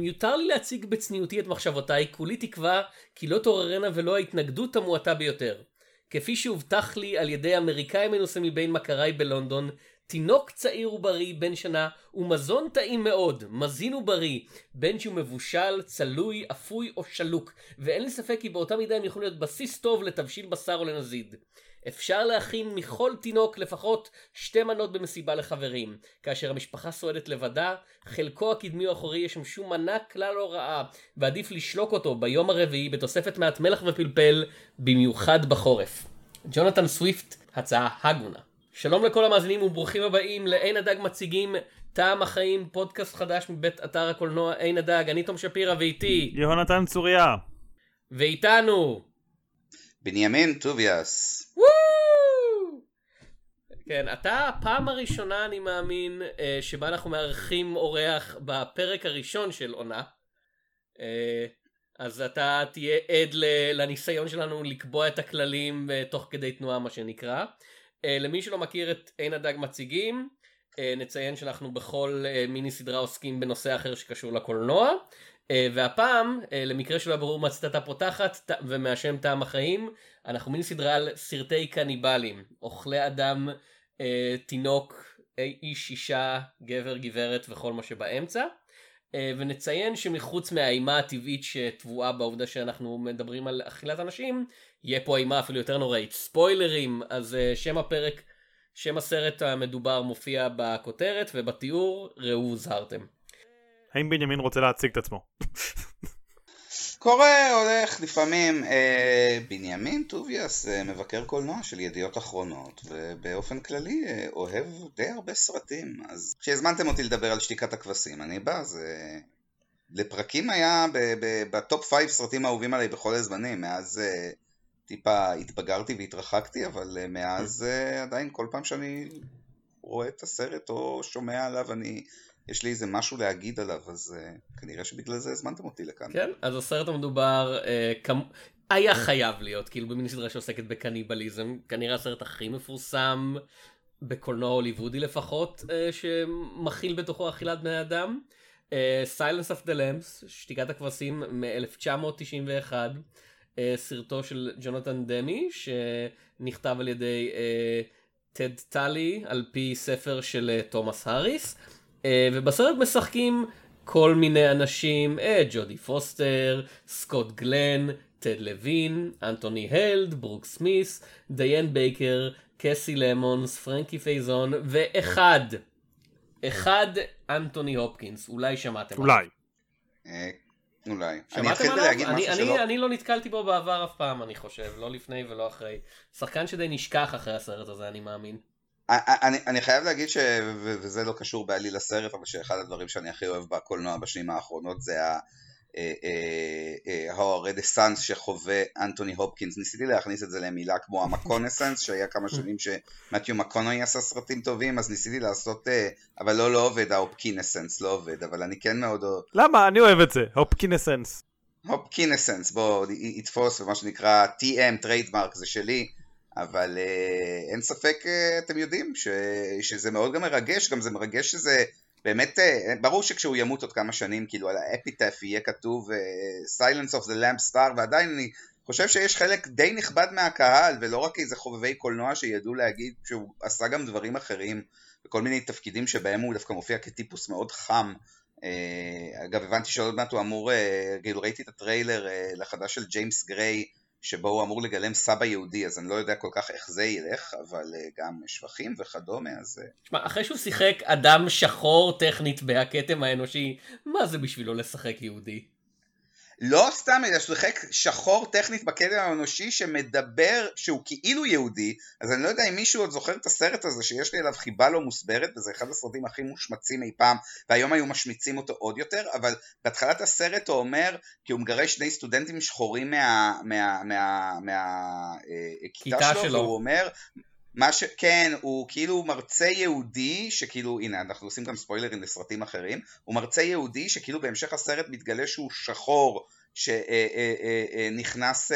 אם יותר לי להציג בצניעותי את מחשבותיי, כולי תקווה כי לא תעוררנה ולא ההתנגדות המועטה ביותר. כפי שהובטח לי על ידי אמריקאי מנוסה מבין מכריי בלונדון, תינוק צעיר ובריא בן שנה הוא מזון טעים מאוד, מזין ובריא, בין שהוא מבושל, צלוי, אפוי או שלוק, ואין לי ספק כי באותה מידה הם יכולים להיות בסיס טוב לתבשיל בשר או לנזיד. אפשר להכין מכל תינוק לפחות שתי מנות במסיבה לחברים. כאשר המשפחה סועדת לבדה, חלקו הקדמי או האחורי ישמשו מנה כלל לא רעה, ועדיף לשלוק אותו ביום הרביעי בתוספת מעט מלח ופלפל, במיוחד בחורף. ג'ונתן סוויפט, הצעה הגונה. שלום לכל המאזינים וברוכים הבאים לעין הדג מציגים טעם החיים, פודקאסט חדש מבית אתר הקולנוע עין הדג, אני תום שפירא ואיתי. יהונתן צוריה. ואיתנו. בנימין טוביאס. כן, אתה הפעם הראשונה אני מאמין אה, שבה אנחנו מארחים אורח בפרק הראשון של עונה. אה, אז אתה תהיה עד לניסיון שלנו לקבוע את הכללים אה, תוך כדי תנועה מה שנקרא. למי שלא מכיר את עין הדג מציגים, נציין שאנחנו בכל מיני סדרה עוסקים בנושא אחר שקשור לקולנוע. והפעם, למקרה שלא ברור מה ציטטה פותחת ומהשם טעם החיים, אנחנו מיני סדרה על סרטי קניבלים, אוכלי אדם אה, תינוק, איש, אישה, גבר, גברת וכל מה שבאמצע. אה, ונציין שמחוץ מהאימה הטבעית שטבועה בעובדה שאנחנו מדברים על אכילת אנשים, יהיה פה אימה אפילו יותר נוראית. ספוילרים, אז אה, שם הפרק, שם הסרט המדובר מופיע בכותרת ובתיאור, ראו הוזהרתם. האם בנימין רוצה להציג את עצמו? קורה, הולך, לפעמים. אה, בנימין טוביאס, אה, מבקר קולנוע של ידיעות אחרונות, ובאופן כללי אה, אוהב די הרבה סרטים. אז כשהזמנתם אותי לדבר על שתיקת הכבשים, אני בא, זה... לפרקים היה ב top five סרטים האהובים עליי בכל הזמנים, מאז אה, טיפה התבגרתי והתרחקתי, אבל אה, מאז אה, עדיין כל פעם שאני רואה את הסרט או שומע עליו אני יש לי איזה משהו להגיד עליו, אז uh, כנראה שבגלל זה הזמנתם אותי לכאן. כן, אז הסרט המדובר uh, כמ... היה חייב להיות, כאילו במין סדרה שעוסקת בקניבליזם, כנראה הסרט הכי מפורסם בקולנוע הוליוודי לפחות, uh, שמכיל בתוכו אכילת בני אדם. Silence of the Lambs, שתיקת הכבשים מ-1991, uh, סרטו של ג'ונתן דמי, שנכתב על ידי טד טלי על פי ספר של תומאס האריס. אה, ובסרט משחקים כל מיני אנשים, אה, ג'ודי פוסטר, סקוט גלן, טד לוין, אנטוני הלד, ברוק סמית', דיאן בייקר, קייסי למונס, פרנקי פייזון, ואחד, אחד אנטוני הופקינס, אולי שמעתם אולי. אה, אולי. שמעתם עליו? אני, אני, שלא... אני לא נתקלתי בו בעבר אף פעם, אני חושב, לא לפני ולא אחרי. שחקן שדי נשכח אחרי הסרט הזה, אני מאמין. אני, אני חייב להגיד ש... וזה לא קשור בעליל לסרט, אבל שאחד הדברים שאני הכי אוהב בקולנוע בשנים האחרונות זה הרדסנס אה, אה, אה, שחווה אנטוני הופקינס. ניסיתי להכניס את זה למילה כמו המקונסנס, שהיה כמה שנים שמתיו מקונוי עשה סרטים טובים, אז ניסיתי לעשות, אבל לא, לא עובד, ההופקינסנס לא עובד, אבל אני כן מאוד. למה? אני אוהב את זה, הופקינסנס. הופקינסנס, בוא, יתפוס, ומה שנקרא TM, trademark, זה שלי. אבל uh, אין ספק, uh, אתם יודעים, ש, שזה מאוד גם מרגש, גם זה מרגש שזה באמת, uh, ברור שכשהוא ימות עוד כמה שנים, כאילו על האפיטף יהיה כתוב uh, Silence of the Lambs star, ועדיין אני חושב שיש חלק די נכבד מהקהל, ולא רק איזה חובבי קולנוע שידעו להגיד שהוא עשה גם דברים אחרים, וכל מיני תפקידים שבהם הוא דווקא מופיע כטיפוס מאוד חם. Uh, אגב, הבנתי שעוד מעט הוא אמור, uh, כאילו ראיתי את הטריילר uh, לחדש של ג'יימס גריי, שבו הוא אמור לגלם סבא יהודי, אז אני לא יודע כל כך איך זה ילך, אבל אה, גם שבחים וכדומה, אז... תשמע, אה. אחרי שהוא שיחק אדם שחור טכנית בהכתם האנושי, מה זה בשבילו לשחק יהודי? לא סתם, אלא שחק שחור טכנית בקדם האנושי שמדבר שהוא כאילו יהודי, אז אני לא יודע אם מישהו עוד זוכר את הסרט הזה שיש לי עליו חיבה לא מוסברת, וזה אחד הסרטים הכי מושמצים אי פעם, והיום היו משמיצים אותו עוד יותר, אבל בהתחלת הסרט הוא אומר, כי הוא מגרש שני סטודנטים שחורים מהכיתה מה, מה, מה, מה, שלו, שלו, והוא אומר, מה ש... כן, הוא כאילו מרצה יהודי, שכאילו, הנה, אנחנו עושים גם ספוילרים לסרטים אחרים, הוא מרצה יהודי שכאילו בהמשך הסרט מתגלה שהוא שחור, שנכנס,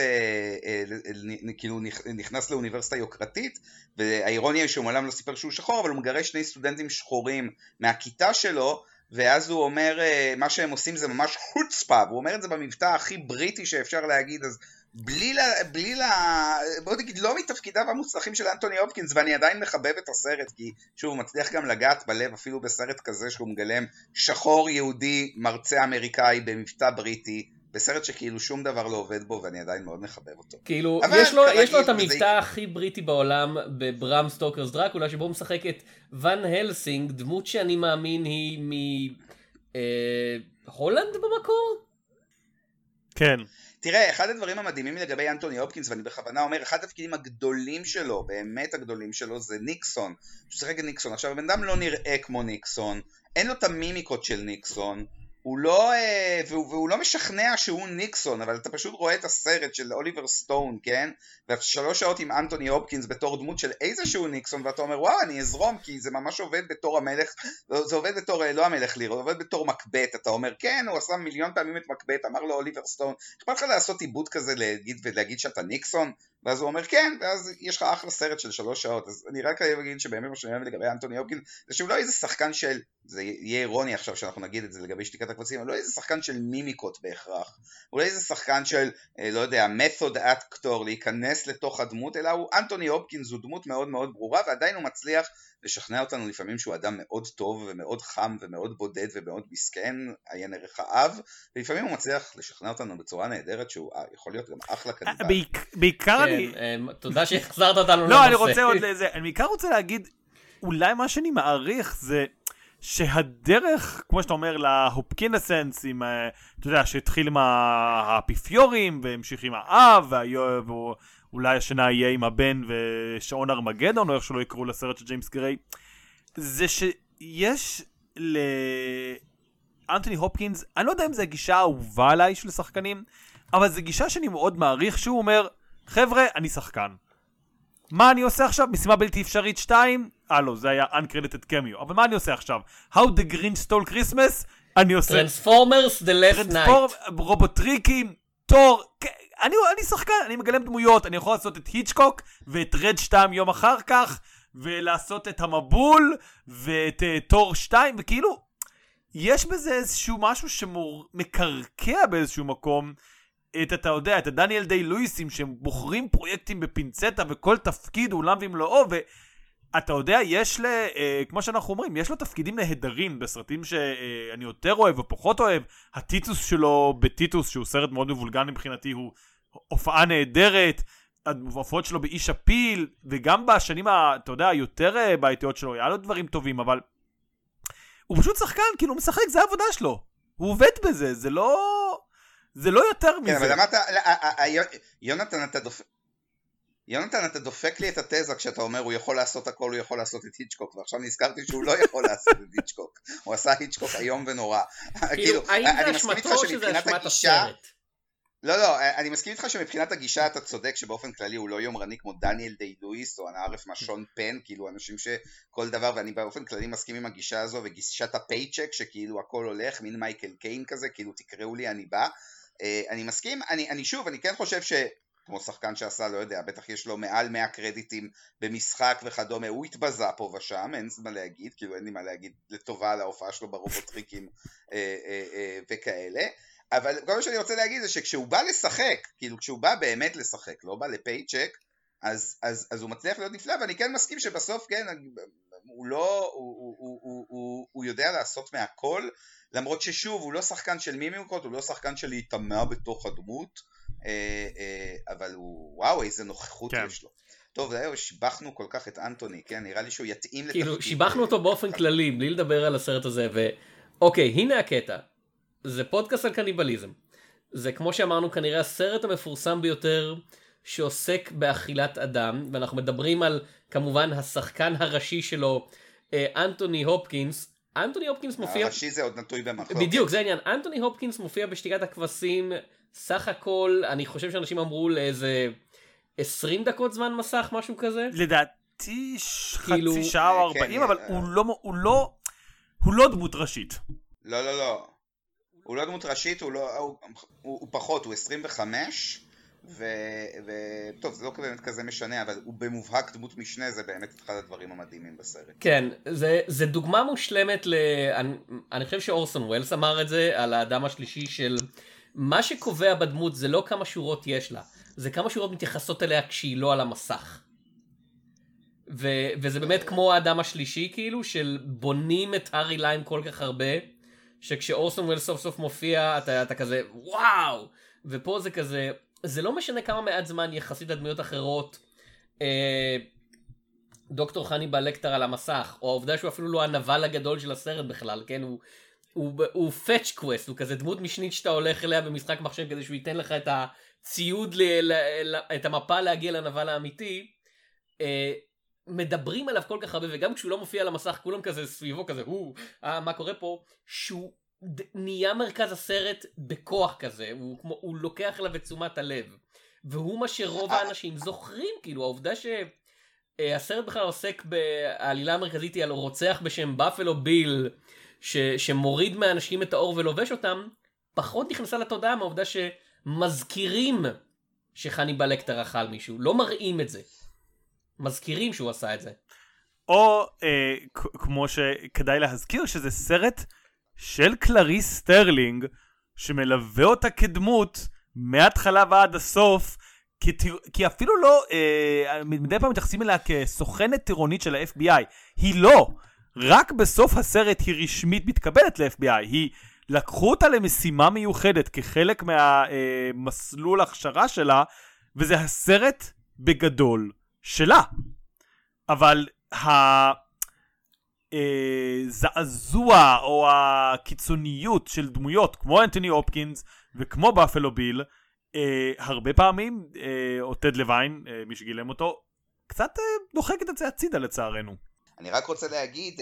כאילו נכנס לאוניברסיטה יוקרתית, והאירוניה היא שהוא מעולם לא סיפר שהוא שחור, אבל הוא מגרש שני סטודנטים שחורים מהכיתה שלו, ואז הוא אומר, אה, מה שהם עושים זה ממש חוצפה, והוא אומר את זה במבטא הכי בריטי שאפשר להגיד, אז בלי ל... בלי ל... בוא נגיד, לא מתפקידיו המוצלחים של אנטוני הופקינס, ואני עדיין מחבב את הסרט, כי שוב, הוא מצליח גם לגעת בלב אפילו בסרט כזה שהוא מגלם שחור יהודי, מרצה אמריקאי במבטא בריטי, בסרט שכאילו שום דבר לא עובד בו, ואני עדיין מאוד מחבב אותו. כאילו, אבל יש לו, כרגיל, יש לו את וזה- המבטא הכי בריטי בעולם ב Bram Stoker's Dracula, שבו הוא משחק את ון הלסינג, דמות שאני מאמין היא מהולנד במקור? כן. תראה, אחד הדברים המדהימים לגבי אנטוני הופקינס, ואני בכוונה אומר, אחד התפקידים הגדולים שלו, באמת הגדולים שלו, זה ניקסון. הוא שיחק ניקסון. עכשיו, הבן אדם לא נראה כמו ניקסון, אין לו את המימיקות של ניקסון, הוא לא, אה, והוא, והוא לא משכנע שהוא ניקסון, אבל אתה פשוט רואה את הסרט של אוליבר סטון, כן? ואתה שלוש שעות עם אנטוני הופקינס בתור דמות של איזשהו ניקסון, ואתה אומר, וואו, אני אזרום, כי זה ממש עובד בתור המלך, זה עובד בתור, אה, לא המלך ליר, זה עובד בתור מקבט, אתה אומר, כן, הוא עשה מיליון פעמים את מקבט, אמר לו אוליבר סטון, אכפת לך לעשות עיבוד כזה להגיד, ולהגיד שאתה ניקסון? ואז הוא אומר כן, ואז יש לך אחלה סרט של שלוש שעות, אז אני רק חייב להגיד שבאמת מה שאני אוהב לגבי אנטוני הופקינס, זה שהוא לא איזה שחקן של, זה יהיה אירוני עכשיו שאנחנו נגיד את זה לגבי שתיקת הקבצים, אבל לא איזה שחקן של מימיקות בהכרח, הוא לא איזה שחקן של, אה, לא יודע, מתוד אקטור, להיכנס לתוך הדמות, אלא הוא, אנטוני הופקינס הוא דמות מאוד מאוד ברורה, ועדיין הוא מצליח לשכנע אותנו לפעמים שהוא אדם מאוד טוב ומאוד חם ומאוד בודד ומאוד מסכן, עיין ערך האב, ולפעמים הוא מצליח לשכנע אותנו בצורה נהדרת שהוא אה, יכול להיות גם אחלה. בעיק- בעיקר אני... כן, אה, תודה שהחזרת אותנו לנושא. לא, אני רוצה עוד לזה, אני בעיקר רוצה להגיד, אולי מה שאני מעריך זה שהדרך, כמו שאתה אומר, להופקינסנס, עם, אה, אתה יודע, שהתחיל עם האפיפיורים, והמשיך עם האב, והיו- ואולי השנה יהיה עם הבן ושעון ארמגדון, או איך שלא יקראו לסרט של ג'יימס גריי, זה שיש לאנטוני הופקינס, אני לא יודע אם זו הגישה האהובה עליי של שחקנים, אבל זו גישה שאני מאוד מעריך, שהוא אומר, חבר'ה, אני שחקן. מה אני עושה עכשיו? משימה בלתי אפשרית 2? אה לא, זה היה uncredited cameo. אבל מה אני עושה עכשיו? How the Grinch stole Christmas? אני עושה Transformers, The Last Knight. רובוטריקים, תור, אני, אני שחקן, אני מגלם דמויות, אני יכול לעשות את היצ'קוק ואת רד 2 יום אחר כך, ולעשות את המבול, ואת uh, תור 2, וכאילו, יש בזה איזשהו משהו שמקרקע באיזשהו מקום את, אתה יודע, את הדניאל דיי לואיסים שבוחרים פרויקטים בפינצטה וכל תפקיד הוא עולם ומלואו, ואתה יודע, יש ל... אה, כמו שאנחנו אומרים, יש לו תפקידים נהדרים בסרטים שאני יותר אוהב ופחות אוהב. הטיטוס שלו בטיטוס, שהוא סרט מאוד מבולגן מבחינתי, הוא הופעה נהדרת. ההופעות שלו באיש הפיל, וגם בשנים, ה, אתה יודע, היותר אה, בעייתיות שלו, היה לו דברים טובים, אבל הוא פשוט שחקן, כאילו הוא משחק, זה העבודה שלו. הוא עובד בזה, זה לא... זה לא יותר מזה. כן, אבל למה אתה... ה- יונתן, אתה דופק... יונתן, אתה דופק לי את התזה כשאתה אומר הוא יכול לעשות הכל, הוא יכול לעשות את היצ'קוק, ועכשיו נזכרתי שהוא לא יכול לעשות את היצ'קוק. הוא עשה היצ'קוק איום ונורא. כאילו, האם אני זה מסכים איתך אשמתו או שזה שמבחינת אשמת הגישה- הסרט? לא, לא, אני מסכים איתך שמבחינת הגישה אתה צודק שבאופן כללי הוא לא יומרני כמו דניאל דיי לואיס או אנא ערף משון פן, כאילו אנשים שכל דבר, ואני באופן כללי מסכים עם הגישה הזו וגישת הפייצ'ק שכאילו הכל הולך, מין מייקל קיין כזה, כאילו תקראו לי אני בא. אה, אני מסכים, אני, אני שוב, אני כן חושב ש... כמו שחקן שעשה, לא יודע, בטח יש לו מעל 100 קרדיטים במשחק וכדומה, הוא התבזה פה ושם, אין מה להגיד, כאילו אין לי מה להגיד לטובה על ההופעה שלו ברובוטריקים אה, אה, אה, וכאלה. אבל כל מה שאני רוצה להגיד זה שכשהוא בא לשחק, כאילו כשהוא בא באמת לשחק, לא בא לפייצ'ק, אז, אז, אז הוא מצליח להיות נפלא, ואני כן מסכים שבסוף, כן, הוא לא, הוא, הוא, הוא, הוא, הוא, הוא יודע לעשות מהכל, למרות ששוב, הוא לא שחקן של מימיקות, הוא לא שחקן של להיטמע בתוך הדמות, אבל הוא, וואו, איזה נוכחות כן. יש לו. טוב, זהו, שיבחנו כל כך את אנטוני, כן? נראה לי שהוא יתאים כאילו, לתפקיד. שיבחנו אותו באופן כללי, בלי לדבר על הסרט הזה, ואוקיי, הנה הקטע. זה פודקאסט על קניבליזם. זה כמו שאמרנו, כנראה הסרט המפורסם ביותר שעוסק באכילת אדם, ואנחנו מדברים על, כמובן, השחקן הראשי שלו, אה, אנטוני הופקינס. אנטוני הופקינס מופיע... הראשי זה עוד נטוי במחלוקת. בדיוק, זה העניין. אנטוני הופקינס מופיע בשתיקת הכבשים, סך הכל, אני חושב שאנשים אמרו לאיזה 20 דקות זמן מסך, משהו כזה. לדעתי כאילו- חצי שעה או כן, ארבעים, אה, אבל אה. הוא לא, הוא לא, הוא לא דמות ראשית. לא, לא, לא. הוא לא דמות ראשית, הוא, לא, הוא, הוא, הוא פחות, הוא 25, וטוב, זה לא באמת כזה משנה, אבל הוא במובהק דמות משנה, זה באמת אחד הדברים המדהימים בסרט. כן, זה, זה דוגמה מושלמת ל... אני, אני חושב שאורסון ווילס אמר את זה על האדם השלישי של מה שקובע בדמות זה לא כמה שורות יש לה, זה כמה שורות מתייחסות אליה כשהיא לא על המסך. ו, וזה באמת כמו האדם השלישי כאילו, של בונים את הארי ליין כל כך הרבה, שכשאורסון ווילס סוף סוף מופיע אתה, אתה כזה וואו, ופה זה כזה זה לא משנה כמה מעט זמן יחסית לדמויות אחרות אה, דוקטור חניבעל לקטר על המסך, או העובדה שהוא אפילו לא הנבל הגדול של הסרט בכלל, כן? הוא, הוא, הוא fetch quest, הוא כזה דמות משנית שאתה הולך אליה במשחק מחשב כדי שהוא ייתן לך את הציוד, ל, ל, ל, את המפה להגיע לנבל האמיתי. אה, מדברים עליו כל כך הרבה, וגם כשהוא לא מופיע על המסך, כולם כזה סביבו כזה, הוא, אה, מה קורה פה? שהוא נהיה מרכז הסרט בכוח כזה, הוא, כמו, הוא לוקח אליו את תשומת הלב. והוא מה שרוב האנשים זוכרים, כאילו העובדה שהסרט בכלל עוסק בעלילה המרכזית היא על רוצח בשם באפלו ביל, ש, שמוריד מהאנשים את האור ולובש אותם, פחות נכנסה לתודעה מהעובדה שמזכירים שחניבעל לקטר אכל מישהו, לא מראים את זה. מזכירים שהוא עשה את זה. או אה, כמו שכדאי להזכיר שזה סרט של קלריס סטארלינג, שמלווה אותה כדמות מההתחלה ועד הסוף, כי, כי אפילו לא, אה, מדי פעם מתייחסים אליה כסוכנת טירונית של ה-FBI. היא לא. רק בסוף הסרט היא רשמית מתקבלת ל-FBI. היא, לקחו אותה למשימה מיוחדת כחלק מהמסלול אה, הכשרה שלה, וזה הסרט בגדול שלה. אבל. הזעזוע או הקיצוניות של דמויות כמו אנטוני הופקינס וכמו באפלו ביל, אה, הרבה פעמים, אה, או טד לוין, אה, מי שגילם אותו, קצת אה, דוחקת את זה הצידה לצערנו. אני רק רוצה להגיד,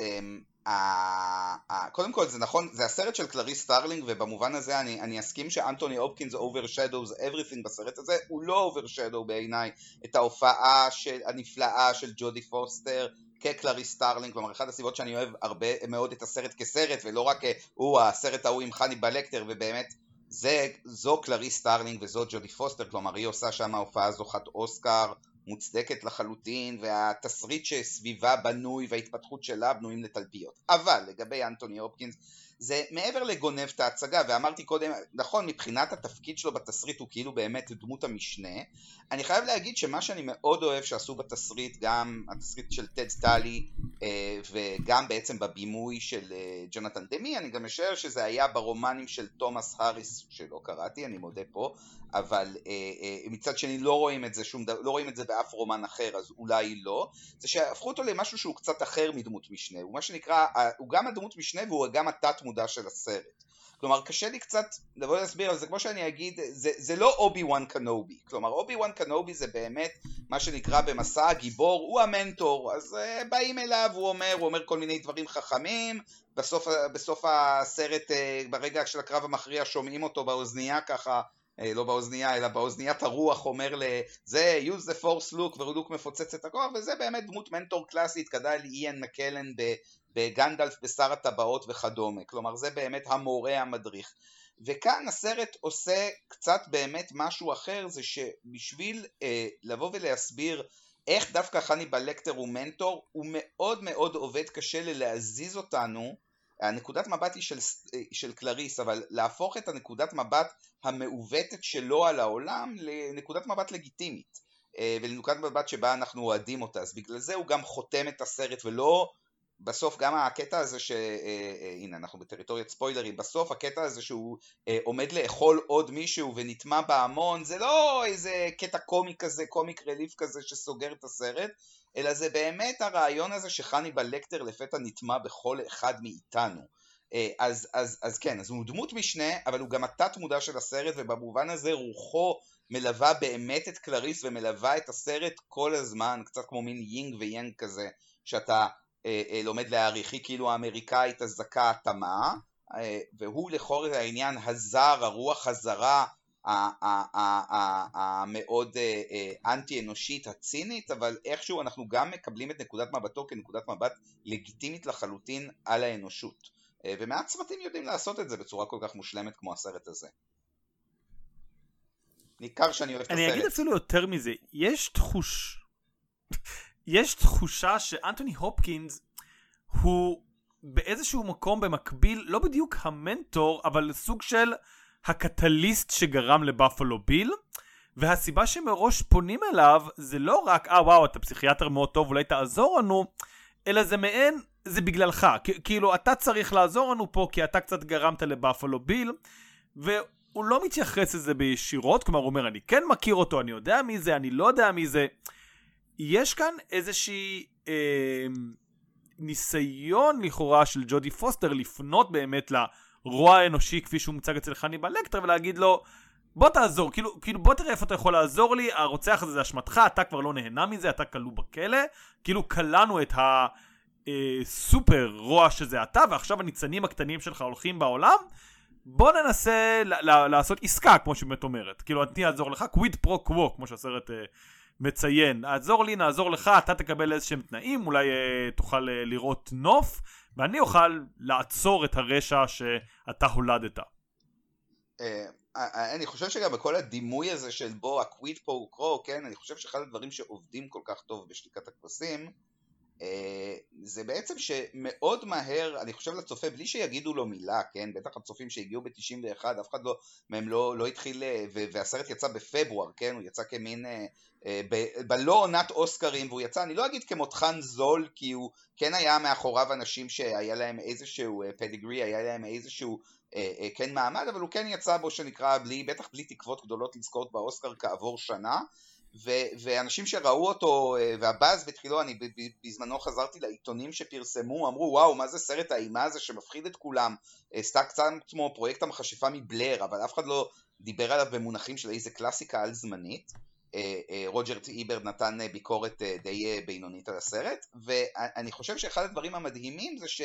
אה, קודם כל זה נכון, זה הסרט של קלריס סטארלינג ובמובן הזה אני, אני אסכים שאנטוני הופקינס overshadows everything בסרט הזה, הוא לא overshadow בעיניי את ההופעה של, הנפלאה של ג'ודי פוסטר כקלריס סטארלינג, כלומר אחת הסיבות שאני אוהב הרבה מאוד את הסרט כסרט ולא רק אה, הוא הסרט ההוא עם חניבעל לקטר ובאמת זה, זו קלריס סטארלינג וזו ג'ודי פוסטר, כלומר היא עושה שם הופעה זוכת אוסקר מוצדקת לחלוטין והתסריט שסביבה בנוי וההתפתחות שלה בנויים לתלפיות. אבל לגבי אנטוני הופקינס זה מעבר לגונב את ההצגה, ואמרתי קודם, נכון, מבחינת התפקיד שלו בתסריט הוא כאילו באמת דמות המשנה. אני חייב להגיד שמה שאני מאוד אוהב שעשו בתסריט, גם התסריט של טד טלי, אה, וגם בעצם בבימוי של אה, ג'ונתן דמי, אני גם משער שזה היה ברומנים של תומאס האריס, שלא קראתי, אני מודה פה, אבל אה, מצד שני לא רואים את זה שום דבר, לא רואים את זה באף רומן אחר, אז אולי לא, זה שהפכו אותו למשהו שהוא קצת אחר מדמות משנה, הוא מה שנקרא, הוא גם הדמות משנה והוא גם התת מודע של הסרט. כלומר קשה לי קצת לבוא להסביר על זה כמו שאני אגיד זה, זה לא אובי וואן קנובי כלומר אובי וואן קנובי זה באמת מה שנקרא במסע הגיבור הוא המנטור אז uh, באים אליו הוא אומר הוא אומר כל מיני דברים חכמים בסוף, בסוף הסרט uh, ברגע של הקרב המכריע שומעים אותו באוזנייה ככה uh, לא באוזנייה אלא באוזניית הרוח אומר לזה use the force look ולוק מפוצץ את הכוח וזה באמת דמות מנטור קלאסית כדאי לאיין מקלן בגנדלף בשר הטבעות וכדומה, כלומר זה באמת המורה המדריך. וכאן הסרט עושה קצת באמת משהו אחר, זה שבשביל אה, לבוא ולהסביר איך דווקא חני בלקטר הוא מנטור, הוא מאוד מאוד עובד קשה ללהזיז אותנו, הנקודת מבט היא של, אה, של קלריס, אבל להפוך את הנקודת מבט המעוותת שלו על העולם לנקודת מבט לגיטימית. אה, ולנקודת מבט שבה אנחנו אוהדים אותה, אז בגלל זה הוא גם חותם את הסרט ולא בסוף גם הקטע הזה ש... אה, אה, אנחנו בטריטוריית ספוילרים, בסוף הקטע הזה שהוא אה, עומד לאכול עוד מישהו ונטמע בהמון, זה לא איזה קטע קומי כזה, comic relief כזה שסוגר את הסרט, אלא זה באמת הרעיון הזה שחניבעל לקטר לפתע נטמע בכל אחד מאיתנו. אז, אז, אז כן, אז הוא דמות משנה, אבל הוא גם התת מודע של הסרט, ובמובן הזה רוחו מלווה באמת את קלריס ומלווה את הסרט כל הזמן, קצת כמו מין יינג ויאנג כזה, שאתה לומד להעריך, היא כאילו האמריקאית הזכה התמה, אה, והוא לכל העניין הזר, הרוח הזרה המאוד אנטי אנושית הצינית, אבל איכשהו אנחנו גם מקבלים את נקודת מבטו כנקודת מבט לגיטימית לחלוטין על האנושות. ומעט סרטים יודעים לעשות את זה בצורה כל כך מושלמת כמו הסרט הזה. ניכר שאני אוהב את אני הסרט. אגיד אפילו יותר מזה, יש תחוש... יש תחושה שאנטוני הופקינס הוא באיזשהו מקום במקביל, לא בדיוק המנטור, אבל סוג של הקטליסט שגרם לבאפלו ביל. והסיבה שמראש פונים אליו זה לא רק, אה וואו, אתה פסיכיאטר מאוד טוב, אולי תעזור לנו, אלא זה מעין, זה בגללך. כאילו, אתה צריך לעזור לנו פה, כי אתה קצת גרמת לבאפלו ביל, והוא לא מתייחס לזה בישירות, כלומר, הוא אומר, אני כן מכיר אותו, אני יודע מי זה, אני לא יודע מי זה. יש כאן איזושהי אה, ניסיון לכאורה של ג'ודי פוסטר לפנות באמת לרוע האנושי כפי שהוא מוצג אצל חניבל לקטר ולהגיד לו בוא תעזור, כאילו, כאילו בוא תראה איפה אתה יכול לעזור לי, הרוצח הזה זה אשמתך, אתה כבר לא נהנה מזה, אתה כלוא בכלא, כאילו כלאנו את הסופר רוע שזה אתה, ועכשיו הניצנים הקטנים שלך הולכים בעולם, בוא ננסה לעשות עסקה, כמו שבאמת אומרת. כאילו, אני אעזור לך, קוויד פרו קוו, כמו שהסרט uh, מציין. עזור לי, נעזור לך, אתה תקבל איזה שהם תנאים, אולי uh, תוכל uh, לראות נוף, ואני אוכל לעצור את הרשע שאתה הולדת. אה, אה, אני חושב שגם בכל הדימוי הזה של בוא הקוויד פרו קרו, כן, אני חושב שאחד הדברים שעובדים כל כך טוב בשתיקת הכבשים, אה, זה בעצם שמאוד מהר, אני חושב לצופה, בלי שיגידו לו מילה, כן, בטח הצופים שהגיעו ב-91, אף אחד לא, מהם לא, לא התחיל, אה, והסרט יצא בפברואר, כן, הוא יצא כמין, אה, אה, ב- בלא עונת אוסקרים, והוא יצא, אני לא אגיד כמותחן זול, כי הוא כן היה מאחוריו אנשים שהיה להם איזשהו פדיגרי, היה להם איזשהו אה, אה, כן מעמד, אבל הוא כן יצא בו שנקרא, בלי, בטח בלי תקוות גדולות לזכות באוסקר כעבור שנה, ו- ואנשים שראו אותו, אה, והבאז בתחילו, אני בזמנו חזרתי לעיתונים שפרסמו, אמרו וואו, מה זה סרט האימה הזה שמפחיד את כולם, אה, סתם קצת כמו פרויקט המכשפה מבלר, אבל אף אחד לא דיבר עליו במונחים של איזה קלאסיקה על זמנית. אה, רוג'ר איברד נתן ביקורת די בינונית על הסרט, ואני חושב שאחד הדברים המדהימים זה ש...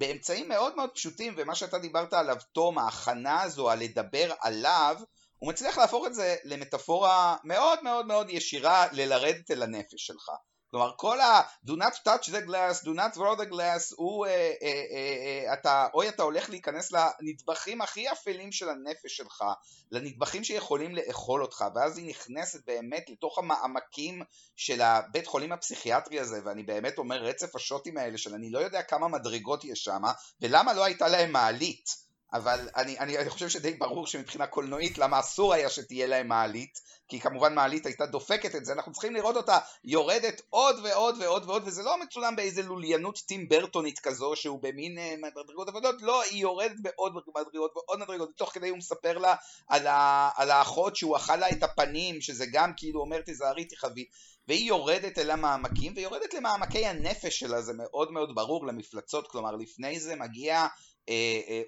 באמצעים מאוד מאוד פשוטים, ומה שאתה דיברת עליו, תום, ההכנה הזו, הלדבר עליו, הוא מצליח להפוך את זה למטאפורה מאוד מאוד מאוד ישירה ללרדת אל הנפש שלך. כלומר, כל ה- do not touch the glass, do not throw the glass, הוא, אה, אה, אה, אה, אתה, אוי אתה הולך להיכנס לנדבכים הכי אפלים של הנפש שלך, לנדבכים שיכולים לאכול אותך, ואז היא נכנסת באמת לתוך המעמקים של הבית חולים הפסיכיאטרי הזה, ואני באמת אומר רצף השוטים האלה של אני לא יודע כמה מדרגות יש שם, ולמה לא הייתה להם מעלית. אבל אני, אני, אני חושב שדי ברור שמבחינה קולנועית למה אסור היה שתהיה להם מעלית, כי כמובן מעלית הייתה דופקת את זה, אנחנו צריכים לראות אותה יורדת עוד ועוד ועוד ועוד, וזה לא מצולם באיזה לוליינות טים ברטונית כזו שהוא במין אה, מדרגות עבודות, לא, היא יורדת בעוד מדרגות ועוד מדרגות, תוך כדי הוא מספר לה על, ה, על האחות שהוא אכל לה את הפנים, שזה גם כאילו אומר תיזהרי תחווי, והיא יורדת אל המעמקים, ויורדת למעמקי הנפש שלה, זה מאוד מאוד ברור למפלצות, כלומר לפני זה מגיע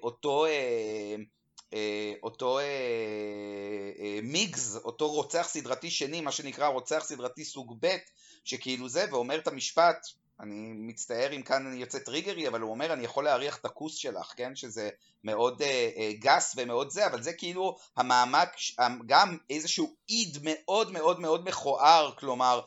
אותו אה, אה, אותו אה, אה, מיגס, אותו רוצח סדרתי שני, מה שנקרא רוצח סדרתי סוג ב', שכאילו זה, ואומר את המשפט, אני מצטער אם כאן אני יוצא טריגרי, אבל הוא אומר אני יכול להריח את הכוס שלך, כן? שזה מאוד אה, אה, גס ומאוד זה, אבל זה כאילו המעמד, גם איזשהו איד מאוד מאוד מאוד מכוער, כלומר